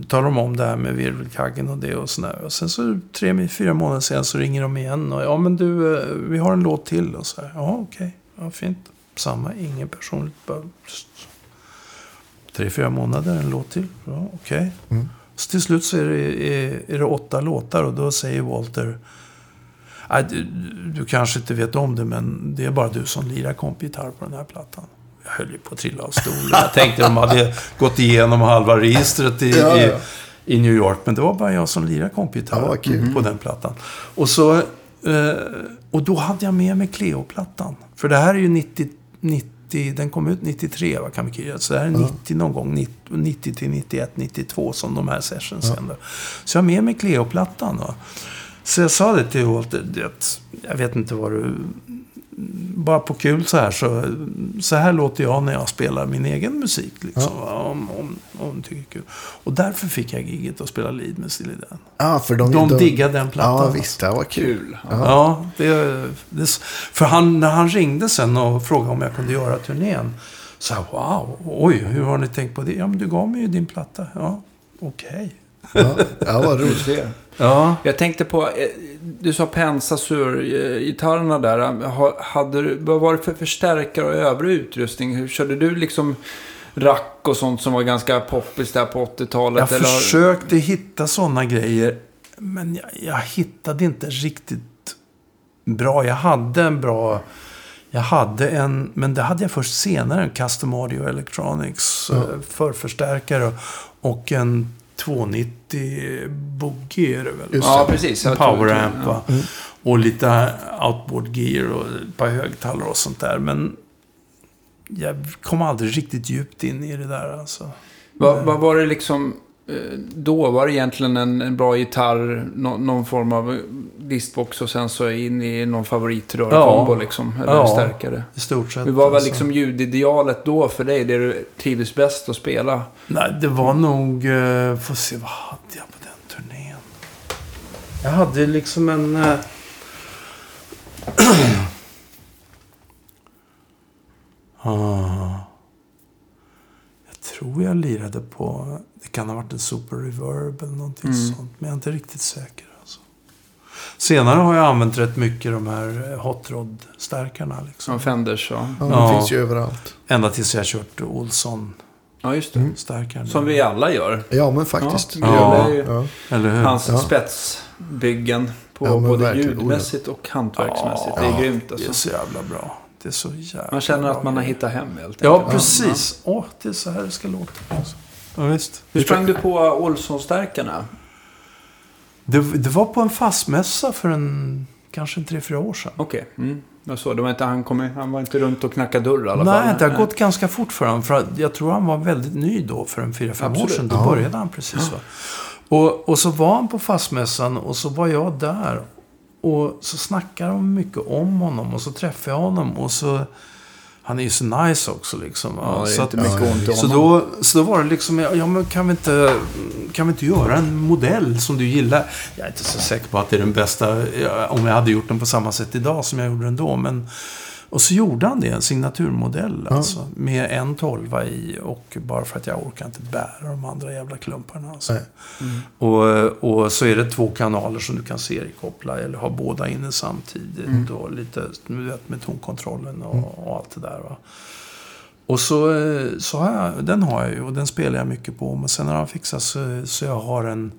talade de om det här med virvelkaggen och det och sådär. Och sen så tre, fyra månader sen så ringer de igen och ja men du, eh, vi har en låt till och så här. Ja okej, ja fint. Samma, ingen personligt. Bara, tre, fyra månader, en låt till. Ja okej. Så till slut så är det, är, är det åtta låtar och då säger Walter du, du kanske inte vet om det, men det är bara du som lirar kompgitarr på den här plattan. Jag höll ju på att trilla av stolen. Jag tänkte de hade gått igenom halva registret i, Ja, ja. i, i New York. Men det var bara jag som lirade kompgitarr Ja, kul. på den plattan. Och, så, eh, och då hade jag med mig Cleo-plattan. För det här är ju 90, 90 den kom ut 93, va, Kamikiriya. Så det här är 90 någon gång, 90, 90 till 91, 92 som de här sessions hände. Så jag har med mig Cleo-plattan. Så jag sa det till Walter, det, jag vet inte vad du... Bara på kul så här, så, så här låter jag när jag spelar min egen musik. Liksom, va, om, om, om tycker kul. Och därför fick jag giget att spela lead med Steely Dan. Ja, för de, De diggade den plattan. Ja, visst. Det var kul. Kul. Ja, det, det, för han, när han ringde sen och frågade om jag kunde göra turnén. Så jag, wow, oj, hur har ni tänkt på det? Ja, men du gav mig ju din platta. Ja, okej. Ja, ja vad roligt. Ja, Jag tänkte på, eh, du sa Pensa Sur-gitarrerna där. Ha- Hade du, vad var det för förstärkare och övrig utrustning? Hur körde du liksom rack och sånt som var ganska poppis där på 80-talet? jag eller- försökte hitta sådana grejer. Men jag, jag hittade inte riktigt bra. Jag hade en bra... Jag hade en, men det hade jag först senare, en Custom Audio Electronics eh, förförstärkare och en 290 Boogie är det väl? Just Ja, precis. En Jag tror- poweramp ja. va? Och lite outboard gear och ett par högtalare och sånt där. Men jag kom aldrig riktigt djupt in i det där alltså. Vad, vad var det liksom då? Var det egentligen en, en bra gitarr, nå, någon form av distbox och sen så in i någon favoritrörkombo Ja. liksom? Eller Ja. stärkare? I stort sett. Hur var väl alltså. liksom ljudidealet då för dig? Det du trivdes bäst att spela? Nej, det var nog... Uh, får se, vad hade jag på den turnén? Jag hade liksom en... eh, ah, jag tror jag lirade på... Det kan ha varit en Super Reverb eller någonting Mm. sånt. Men jag är inte riktigt säker. Alltså. Senare har jag använt rätt mycket de här eh, Hot Rod-stärkarna. Liksom. Som Fenders ja. Ja, Ja. Det finns ju överallt. Ända tills jag kört Olsson Ja, just det. Starkare. Som vi alla gör. Ja, men faktiskt. Ja, ju- Ja. Eller hur? Hans Ja. spetsbyggen på Ja, både verkligen. ljudmässigt och hantverksmässigt. Ja. det är grymt Det är alltså. så jävla bra. Det är så jävla Man känner bra att man har hittat hem helt Ja, enkelt. precis. Åh, det är så här det ska låta. Alltså. Ja, visst. Hur sprang du på Olssonstärkarna? Det, det var på en fastmässa för en, kanske en tre, fyra år sedan. Okej, mm. jag såg. Det var inte, han, kom, han var inte runt och knackade dörr i alla fall. Nej, det har gått ganska fort för honom. För jag tror han var väldigt ny då, för en fyra, fem år sedan. Då Ja. började han precis. Va? Och, och så var han på fastmässan och så var jag där. Och så snackade de mycket om honom och så träffade jag honom och så... Han är ju så nice också liksom. Ja, så att, så, då, så då var det liksom, ja men kan vi, inte, kan vi inte göra en modell som du gillar? Jag är inte så säker på att det är den bästa, om jag hade gjort den på samma sätt idag som jag gjorde den då. Men, och så gjorde han det, en signaturmodell alltså. Med en tolva i och bara för att jag orkar inte bära de andra jävla klumparna. Alltså. Nej. Och, och så är det två kanaler som du kan seriekoppla eller ha båda inne samtidigt. Och lite vet, med tonkontrollen och, och allt det där. Va? Och så, eh, så har jag, den har jag ju och den spelar jag mycket på. Men sen har jag fixat så, så jag har en,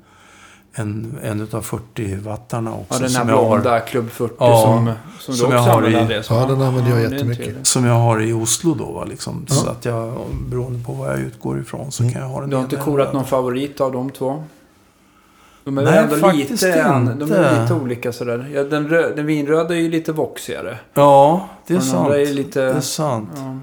en, en utav 40-wattarna också. Ja, den här som jag har- blonda Club 40 Ja, som, som, som du jag också har använder i- Andreas. Ja, den använder jag jättemycket. Som jag har i Oslo då. Va, liksom. Ja. Så att jag, beroende på vad jag utgår ifrån så Mm. kan jag ha den Du har inte korat någon favorit av de två? De är Nej, ändå faktiskt lite, an- de är lite olika sådär. Ja, den, rö- den vinröda är ju lite voxigare. Ja, det är sant. andra är lite- Det är sant. Ja.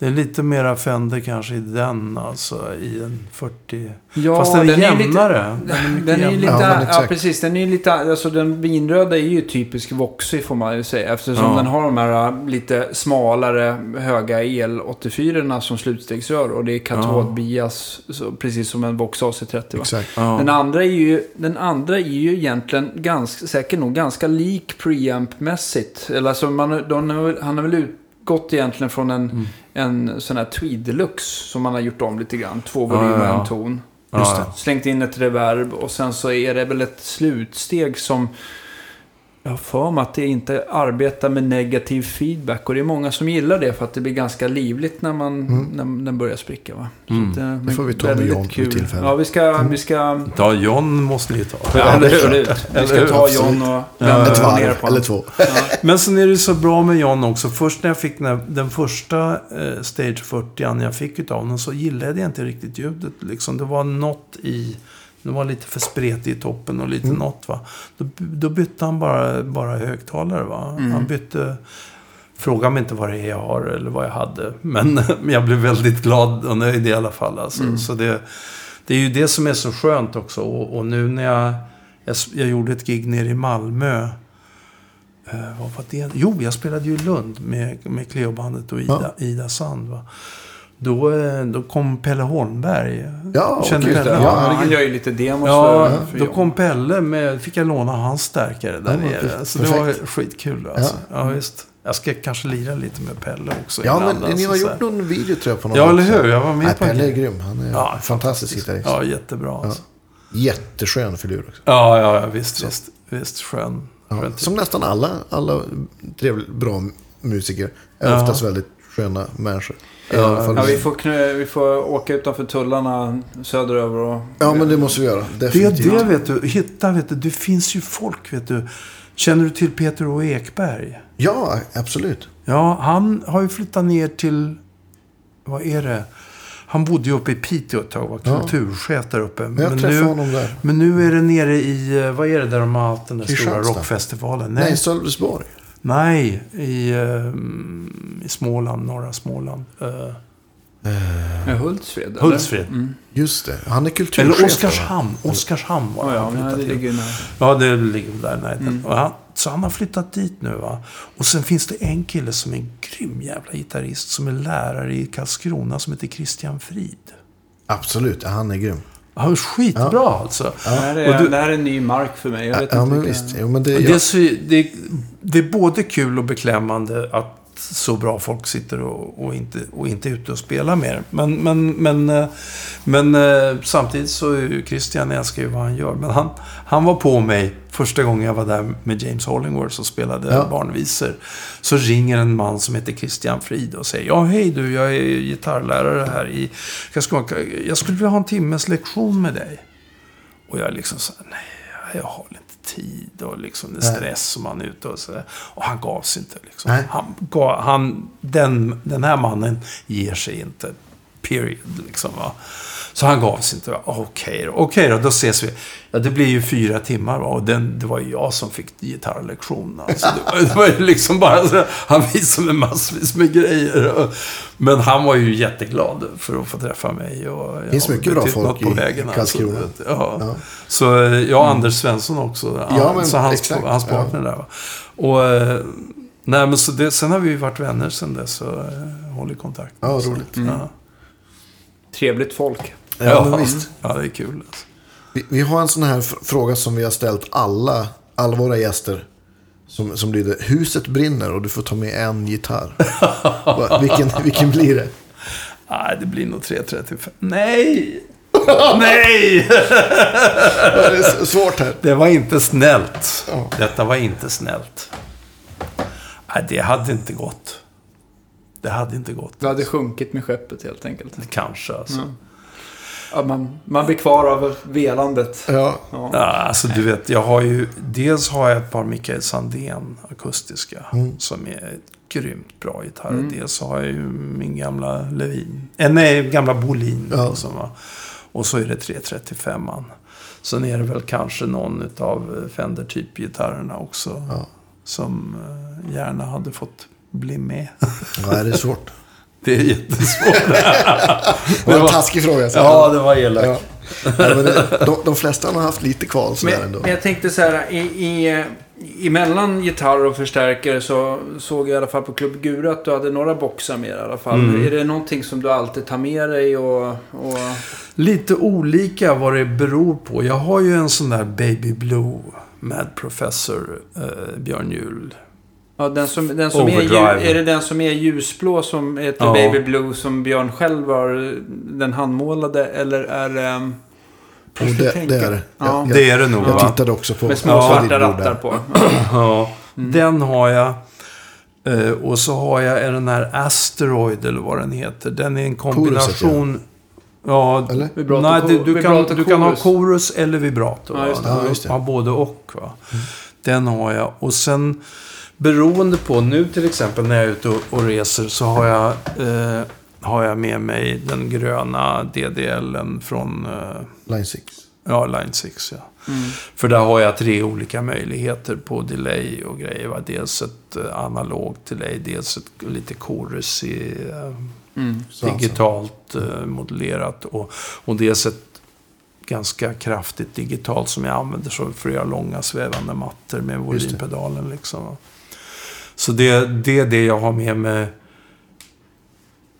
Det är lite mera Fender kanske i den, alltså i en 40. Ja, Fast den är den är lite- jämnare. Den är mycket Den är ju lite, Ja, ja, precis. Den är ju lite, alltså den vinröda är ju typisk voxig får man ju säga. Eftersom Ja. den har de här äh, lite smalare höga el 84 som slutstegsrör. Och det är katodbias, så, precis som en Vox AC30 va? Exakt. Ja. Den andra är ju, den andra är ju egentligen ganska, säkert nog ganska lik preamp-mässigt. Eller alltså man, de, har väl- han har väl utgått egentligen från en, Mm. En sån här Tweed Deluxe som man har gjort om lite grann. Två volymer och ja, ja. en ton. Slängt in ett reverb och sen så är det väl ett slutsteg som... Jag har för mig att det inte arbetar med negativ feedback. Och det är många som gillar det för att det blir ganska livligt när, man, när den börjar spricka. Va? Så Mm. att, eh, Det får vi ta med John kul. tillfälle. Ja, vi ska... Vi ska Ja, John måste ni ta. Ja, absolut. Vi ska ta. John och Ja, vända och ner på eller två. Ja. Men sen är det så bra med John också. Först när jag fick den, den första eh, Stage 40 jag fick utav honom så gillade jag inte riktigt ljudet. Liksom. Det var något i... Det var lite för spretigt i toppen och lite Mm. något va. Då, då bytte han bara, bara högtalare va. Mm. Han bytte... Fråga mig inte vad det är jag har eller vad jag hade. Men, jag blev väldigt glad och nöjd i alla fall. Alltså. Mm. Så det, det är ju det som är så skönt också. Och, och nu när jag, jag... Jag gjorde ett gig nere i Malmö. Eh, vad var det? Jo, jag spelade ju i Lund med, med Cleo-bandet och Ida, Ida Sand. Va? Då, eh, då kom Pelle Holmberg. Ja, Känner okej. Pelle? Ja, Ja, han gör ju lite demos Ja, för, för då kom Pelle med, fick jag låna hans stärkare där Ja, nere. perfekt. Så det var skitkul alltså. Ja. Ja. visst. Jag ska kanske lira lite med Pelle också. Ja, men ni alltså, har så gjort någon video tror jag på någon Ja, eller hur? Jag var med Nej, på Pelle är grym. Han är Ja, fantastisk gitarrist. Ja, jättebra alltså. Jätteskön filur också. Ja, ja, ja visst, visst. Visst, skön. Ja. skön typ. Som nästan alla, alla trevligt, bra musiker är Ja. oftast väldigt sköna människor. Ja. Ja, vi får, knö, vi får åka utanför tullarna söderöver och... ja, men det måste vi göra. Det är Definitivt. det, vet du. Hitta, vet du. Det finns ju folk, vet du. Känner du till Peter O. Ekberg? Ja, absolut. Ja, han har ju flyttat ner till... Vad är det? Han bodde ju uppe i Piteå ett tag, var Ja. kulturchef där uppe. Men jag Men träffade nu, honom där. men nu är det nere i... eh, Vad är det där de har haft den där stora rockfestivalen? Nej, Nej, Sölvesborg. Nej i, eh, i Småland, norra Småland. Eh, Ja, Hultsfred, eller? Hultsfred. Mm. Just det. Han är kulturchef. Eller va? Oskarshamn. Oskarshamn var Ja, ja, han men flyttade det till. ligger nära. Ja, det ligger väl där i närheten. Mm. Och han, så han har flyttat dit nu va. Och sen finns det en kille som är en grym jävla gitarrist. Som är lärare i Karlskrona som heter Christian Frid. Absolut, ja, han är grym. Är skitbra Ja. alltså. Det, här är, du- det här är en ny mark för mig. Jag vet Ja, inte men visst. Jo, men det, Det, ja, är det är både kul och beklämmande att så bra folk sitter och, och, inte, och inte är ute och spelar mer. Men, men, men, eh, men eh, samtidigt så är ju Christian älskar ju vad han gör. Men han, han var på mig första gången jag var där med James Hollingworth och spelade Ja. barnvisor. Så ringer en man som heter Christian Frid och säger Ja, hej du, jag är gitarrlärare här i... Jag skulle, jag skulle vilja ha en timmes lektion med dig. Och jag liksom så här, nej, jag har inte tid och liksom Nej. stress och man är ute och så där. Och han gav sig inte liksom. Han, gav, han, den, den här mannen ger sig inte. Period, liksom va. Så han gav sig inte. Okej då, okej då, då ses vi. Ja, det blir ju fyra timmar va. Och den, det var ju jag som fick gitarrlektionen. Alltså, det, var, det var ju liksom bara så, Han visade mig massvis med grejer. Och, men han var ju jätteglad för att få träffa mig. Och, ja, Finns mycket det bra folk på i vägen, Karlskrona. Alltså, ja. Ja. Så eh, jag och Anders Svensson också. Ja, men så hans, exakt, hans ja. partner där. va. Och, eh, nej, men så det, sen har vi ju varit vänner sen dess och eh, hållit kontakt. Ja, Så, roligt. Ja. Trevligt folk. Ja, men visst. ja, det är kul. Alltså. Vi, vi har en sån här fråga som vi har ställt alla, alla våra gäster. Som, som lyder, huset brinner och du får ta med en gitarr. Vilken, vilken blir det? Nej, det blir nog 3.35. Nej! Nej! Ja, det är svårt här. Det var inte snällt. Ja. Detta var inte snällt. Nej, det hade inte gått. Det hade inte gått. Du hade sjunkit med skeppet helt enkelt. Kanske alltså. Mm. Ja, man, man blir kvar av velandet. Ja, Ja. Alltså du vet, jag har ju... Dels har jag ett par Mikael Sandén akustiska. Som är grymt bra gitarrer. Dels så har jag ju min gamla Levin. Eh, nej, gamla Bolin. Ja. Som var, och så är det 335an. Sen är det väl kanske någon av Fender typgitarrerna också. Ja. Som eh, gärna hade fått bli med. ja det är svårt. Det är jättesvårt. Det var en taskig fråga. Så. ja, det var elakt. Ja. Nej, men det, de, de flesta har haft lite kval sådär Men, ändå. men jag tänkte så här, i, i, emellan gitarr och förstärkare så såg jag i alla fall på Klubb Gura att du hade några boxar med i alla fall. Mm. Är det någonting som du alltid tar med dig och... och... Lite olika vad det beror på. Jag har ju en sån där Baby Blue Mad Professor eh, Björn Juhl. Ja, den som, den som är, Overdrive. är det den som är ljusblå som heter Ja. Baby Blue som Björn själv har den handmålade eller är det... ehm, Och det, det är det. Ja. Jag, Det är det nog jag va? tittade också på med små Ja, svarta rattar på. Ja, Mm. den har jag. Eh, och så har jag den här Asteroid eller vad den heter. Den är en kombination. Ja, Eller? Vibrato- nej, du, du, kan, du kan ha chorus. chorus eller vibrato. Ja, just det. Ja, just det. Ja, både och. Va? Den har jag. Och sen beroende på, nu till exempel när jag är ute och, och reser så har jag, eh, har jag med mig den gröna DDLen från eh, Line 6. ja, Line 6. Ja. Mm. För där har jag tre olika möjligheter på delay och grejer. Va? Dels ett eh, analogt delay, dels ett lite chorus i eh, Mm. digitalt eh, modellerat och, och dels ett ganska kraftigt digitalt som jag använder för att göra långa svävande mattor med volympedalen. Liksom. Så det, det är det jag har med mig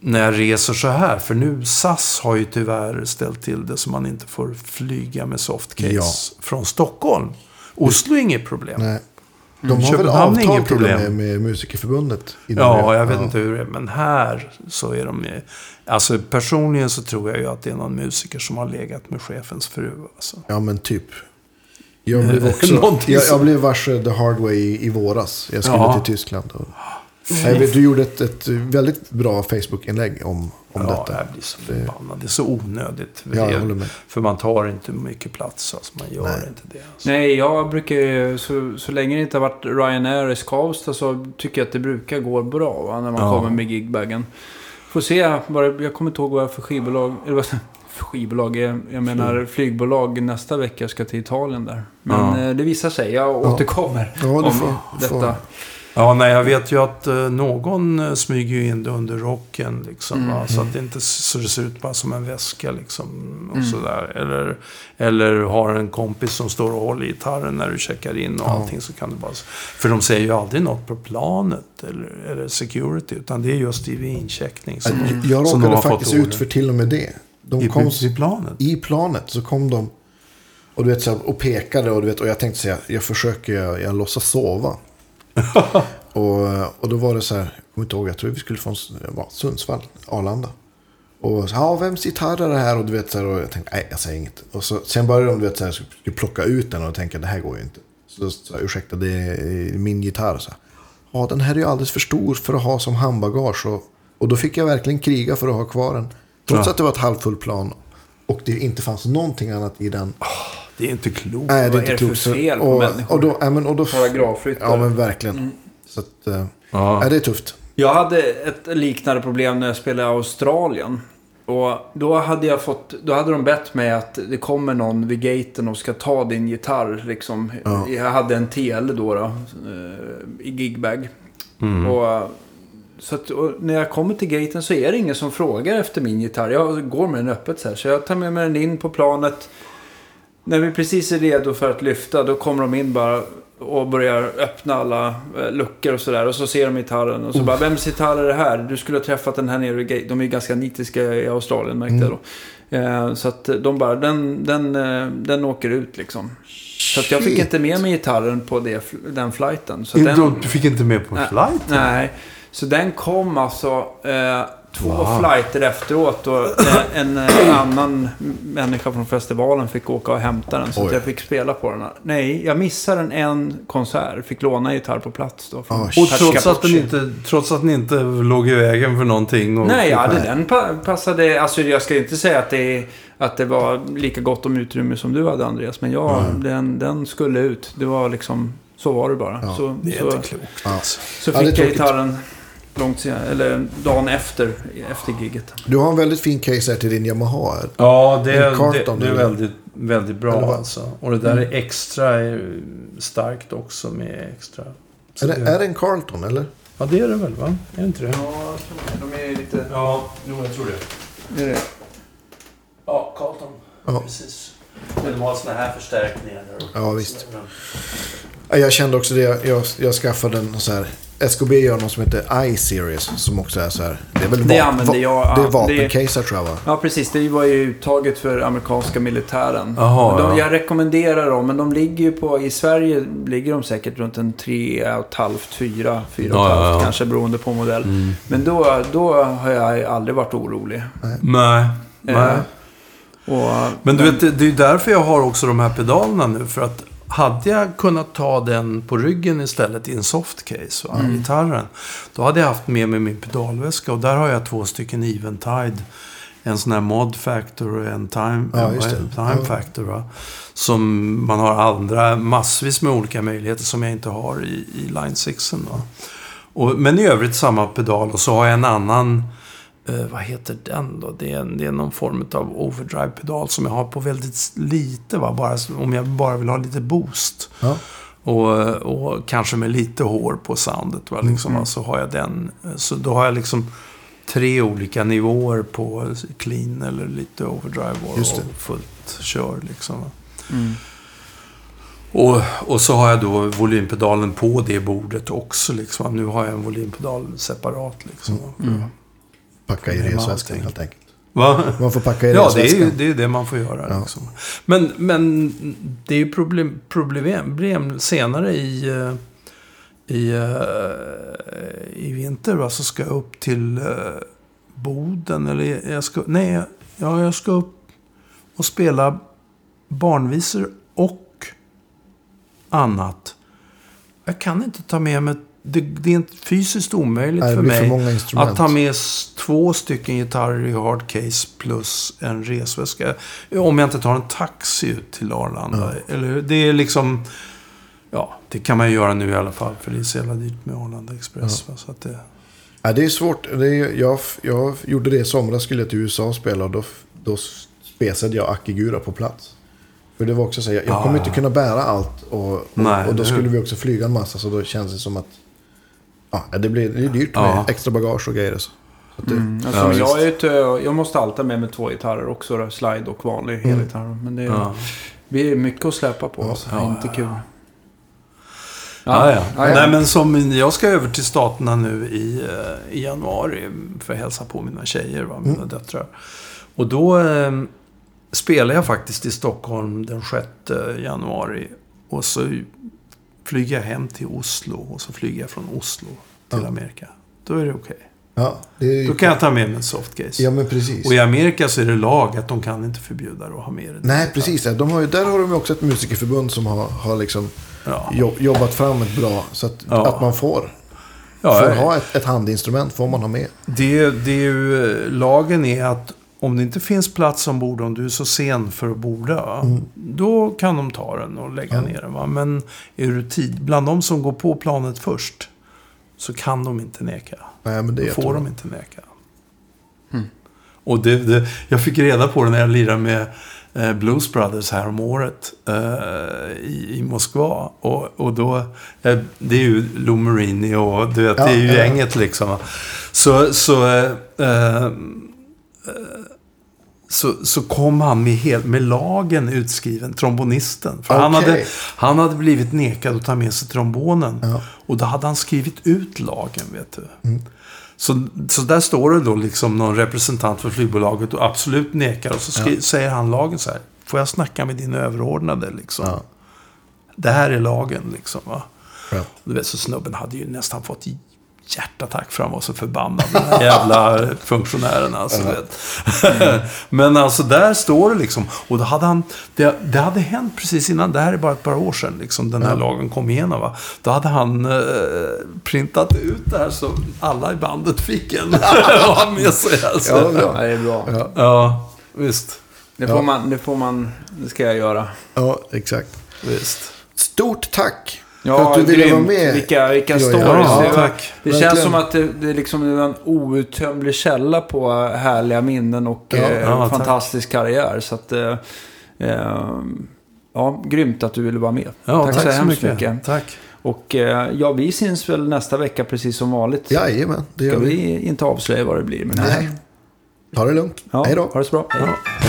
när jag reser så här. För nu SAS har ju tyvärr ställt till det så man inte får flyga med softcase Ja. från Stockholm. Oslo är inget problem. Nej. De har väl Köpenhamn är avtal till och problem. med med Musikerförbundet? Ja, jag vet inte hur det är. Men här så är de ju... Alltså personligen så tror jag ju att det är någon musiker som har legat med chefens fru. Alltså. Ja, men typ. Jag blev också... Någonting jag, jag blev varse the hard way i, i våras. Jag skulle Ja. till Tyskland. Och, Nej, men du gjorde ett, ett väldigt bra Facebook-inlägg om, om ja, detta. jag blir så förbannad. Det är så onödigt. Ja, jag håller med. För man tar inte mycket plats. Alltså, man gör Nej. inte det. Alltså. Nej, jag brukar så, så länge det inte har varit Ryanair i Skavsta så tycker jag att det brukar gå bra va, när man Ja. kommer med gigbagen. Får se, jag kommer inte ihåg vad jag för skivbolag, eller vad för skivbolag, jag, jag menar flygbolag nästa vecka ska till Italien där. Men Ja. eh, det visar sig, jag återkommer Ja, du om får, detta. får. Ja, nej, jag vet ju att eh, någon eh, smyger ju in det under rocken. Liksom, Mm. va? Så att det inte så det ser ut bara som en väska. Liksom, och Mm. sådär. Eller, eller har en kompis som står och håller gitarren när du checkar in och Ja. allting. Så kan du bara... För de säger ju aldrig något på planet eller, eller security. Utan det är just i incheckning. Som, Jag, jag som de råkade faktiskt ut för till och med det. De I, kom I planet? i planet så kom de och, du vet, så här, och pekade och, du vet, och jag tänkte säga, jag försöker, jag, jag låtsas sova. och, och då var det så här, kommer inte ihåg, jag tror vi skulle från ja, Sundsvall, Arlanda. Och så, ja, vems gitarr är det här? Och du vet så här, och jag tänkte, nej, jag säger inget. Och så, sen började de, du vet så här, skulle plocka ut den och tänka, det här går ju inte. Så sa jag, ursäkta, det är min gitarr. Så, här, ja, den här är ju alldeles för stor för att ha som handbagage. Och, och då fick jag verkligen kriga för att ha kvar den. Trots Ja. att det var ett halvfullt plan. Och det inte fanns någonting annat i den. Det är inte klokt. Nej, det vad är inte är det för fel på och, människor? och då, ja, men, och då, Paragrafryttare. Ja, men verkligen. Så att, eh, Ja. ja, det är tufft. Jag hade ett liknande problem när jag spelade i Australien. Och då hade jag fått, då hade de bett mig att det kommer någon vid gaten och ska ta din gitarr. Liksom. Ja. Jag hade en TL då, då eh, i gigbag. Mm. Och, så att, när jag kommer till gaten så är det ingen som frågar efter min gitarr. Jag går med den öppet så här. Så jag tar med mig den in på planet. När vi precis är redo för att lyfta då kommer de in bara och börjar öppna alla eh, luckor och sådär. Och så ser de gitarren och så bara, vems gitarr är det här? Du skulle ha träffat den här nere i gate. De är ju ganska nitiska i Australien märkte jag då. Eh, så att de bara, den, den, eh, den åker ut liksom. Så att jag fick Shit. inte med mig gitarren på det, den flighten. Så den, Du fick inte med på Nej. flight? Nej, så den kom alltså eh, två Wow. flighter efteråt och eh, en eh, annan människa från festivalen fick åka och hämta den så att Oj. jag fick spela på den. här. Nej, jag missade en, en konsert. Fick låna gitarr på plats då. från Ah, Och trots att, den inte, trots att den inte låg i vägen för någonting? Och, Nej, ja, det, Nej. den pa passade. Alltså jag ska inte säga att det, att det var lika gott om utrymme som du hade Andreas. Men ja, den, den skulle ut. Det var liksom, så var det bara. Ja, så, Det är så, inte klokt. Ja. alltså. så Ja, fick jag tråkigt. Långt senare, eller dagen efter, efter giget. Du har en väldigt fin case här till din Yamaha. Ja, det, En det, Carlton, det är väldigt, väldigt bra alltså. Och det där är extra är starkt också med extra... Så Är det, är det en Carlton eller? Ja, det är det väl va? Är det inte det? Ja, de är lite... Ja, jo, jag tror det. Är det? Ja, Carlton. Ja. Precis. Men de har såna här förstärkningar. Ja, visst. Ja, Jag kände också det. Jag, jag skaffade en så här. SKB gör något som heter I-series. Som också är så här. Det är väl Det va- använder va- jag, Det är ja, vapencaser tror jag va? Ja, precis. Det var ju uttaget för amerikanska militären. Jaha, de, ja. Jag rekommenderar dem, men de ligger ju på... I Sverige ligger de säkert runt en 3,5, 4, 4,5 Ja, ja, ja. kanske beroende på modell. Mm. Men då, då har jag aldrig varit orolig. Nej. Nej. Eh, och, Men du vet, det det är ju därför jag har också de här pedalerna nu. För att hade jag kunnat ta den på ryggen istället i en softcase, va, gitarren. Då hade jag haft med mig min pedalväska. Och där har jag två stycken Eventide. En sån här Mod Factor och en Time, Ja, time. Factor. Va? Som man har andra, massvis med olika möjligheter som jag inte har i, i Line 6. Va? Och, men i övrigt samma pedal. Och så har jag en annan Eh, vad heter den då? Det är, det är någon form av overdrive-pedal som jag har på väldigt lite. Va? Bara, om jag bara vill ha lite boost. Ja. Och, och kanske med lite hår på soundet. Va? Liksom, Mm. va? Så har jag den. Så då har jag liksom tre olika nivåer på clean eller lite overdrive och, fullt kör. Liksom, va? mm. Och, och så har jag då volympedalen på det bordet också. Liksom. Nu har jag en volympedal separat. Liksom, Mm. Packa i resväskan helt enkelt. Va? Man får packa i Ja, det är resväskan. ju det, är det man får göra. Ja. Liksom. Men, men det är ju problem, problem, problem senare i, eh, i, eh, i vinter. Va, så ska jag upp till eh, Boden. Eller jag ska, nej, ja, jag ska upp och spela barnvisor och annat. Jag kan inte ta med mig... Det, det är inte fysiskt omöjligt Nej, för mig. för. Att ta med två stycken gitarrer i hardcase plus en resväska. Om jag inte tar en taxi ut till Arlanda. Eller, det är liksom... Ja, det kan man ju göra nu i alla fall. För det är så jävla dyrt med Arlanda Express. Va? Så att det, Ja, det är svårt. Det är, jag, jag gjorde det i somras, skulle jag till USA och spela. Och då, då spesade jag Akigura på plats. För det var också så här, jag, jag Ah, kommer ja. inte kunna bära allt. Och, och, Nej, och då skulle vi också flyga en massa. Så då känns det som att ja, det, blir, det är dyrt med Ja. extra bagage och grejer. och Så. Så det, Mm. Alltså, Ja, jag, är ute, jag måste alltid med mig två gitarrer också. Då, slide och vanlig Mm. elgitarr. Men det är, ja. det är mycket att släppa på. Ja. Alltså. Ja, inte ja, kul. Ja, ja. Ja, ja. Nej, men som jag ska över till Staterna nu i, eh, i januari för att hälsa på mina tjejer, va, mina Mm. döttrar. Och då eh, spelar jag faktiskt i Stockholm den 6 januari. Och så flyger jag hem till Oslo och så flyger jag från Oslo till Ja. Amerika. då är det okej. Ja, det är ju... Då kan jag ta med mig en softcase. Ja, men precis. Och i Amerika så är det lag att de kan inte förbjuda dig att ha med det. Nej, precis. ja. De har ju, där har de ju också ett musikerförbund som har, har liksom Ja. jo- jobbat fram ett bra... Så att, Ja. att man får, Ja, får ha ett, ett handinstrument får man ha med. Det, det är ju, eh, lagen är att om det inte finns plats ombord, om du är så sen för att borda, då kan de ta den och lägga Mm. Ja. ner den. Va? Men är du tid, bland de som går på planet först, så kan de inte neka. Nej, men det Då får de inte neka. Och det, det, jag fick reda på det när jag lirade med eh, Blues Brothers här om året eh, i, i Moskva. Och, och då, eh, det är ju Lou Marini och du vet, Ja, det är ju ja. gänget liksom. Så, så, eh, eh, så, så kom han med, helt, med lagen utskriven, trombonisten. För han, Okej. hade, han hade blivit nekad att ta med sig trombonen. Ja. Och då hade han skrivit ut lagen, vet du. Så, så där står det då liksom någon representant för flygbolaget och absolut nekar. Och så skri- säger han lagen så här. Får jag snacka med din överordnade liksom? Ja. Det här är lagen liksom. Va? Ja. Du vet, så snubben hade ju nästan fått hjärtattack för han var så förbannad. Den jävla funktionären alltså. Vet. Men alltså där står det liksom. Och då hade han, det, det hade hänt precis innan, det här är bara ett par år sedan, liksom, den här lagen kom igenom. Va? Då hade han eh, printat ut det här så alla i bandet fick en och ha med sig. Alltså. Ja, Ja, bra. Ja, det är bra. Ja. visst. Det får, man, det får man... Det ska jag göra. ja, exakt. visst. Stort tack Ja, för att du ville vara med. Vilka, vilka Ja, stories. Ja, det var- tack. det känns som att det, det är liksom en outtömlig källa på härliga minnen och Ja, eh, ja, tack. fantastisk karriär. Så att... Eh, eh, ja, grymt att du ville vara med. Ja, tack, så, hemskt mycket. Tack. Och eh, ja, vi syns väl nästa vecka precis som vanligt. Jajamän, det gör Ska vi. vi inte avslöja vad det blir. Men Nej. Ta det lugnt. Ja, Hej då. Ha det så bra. Hej. Ja.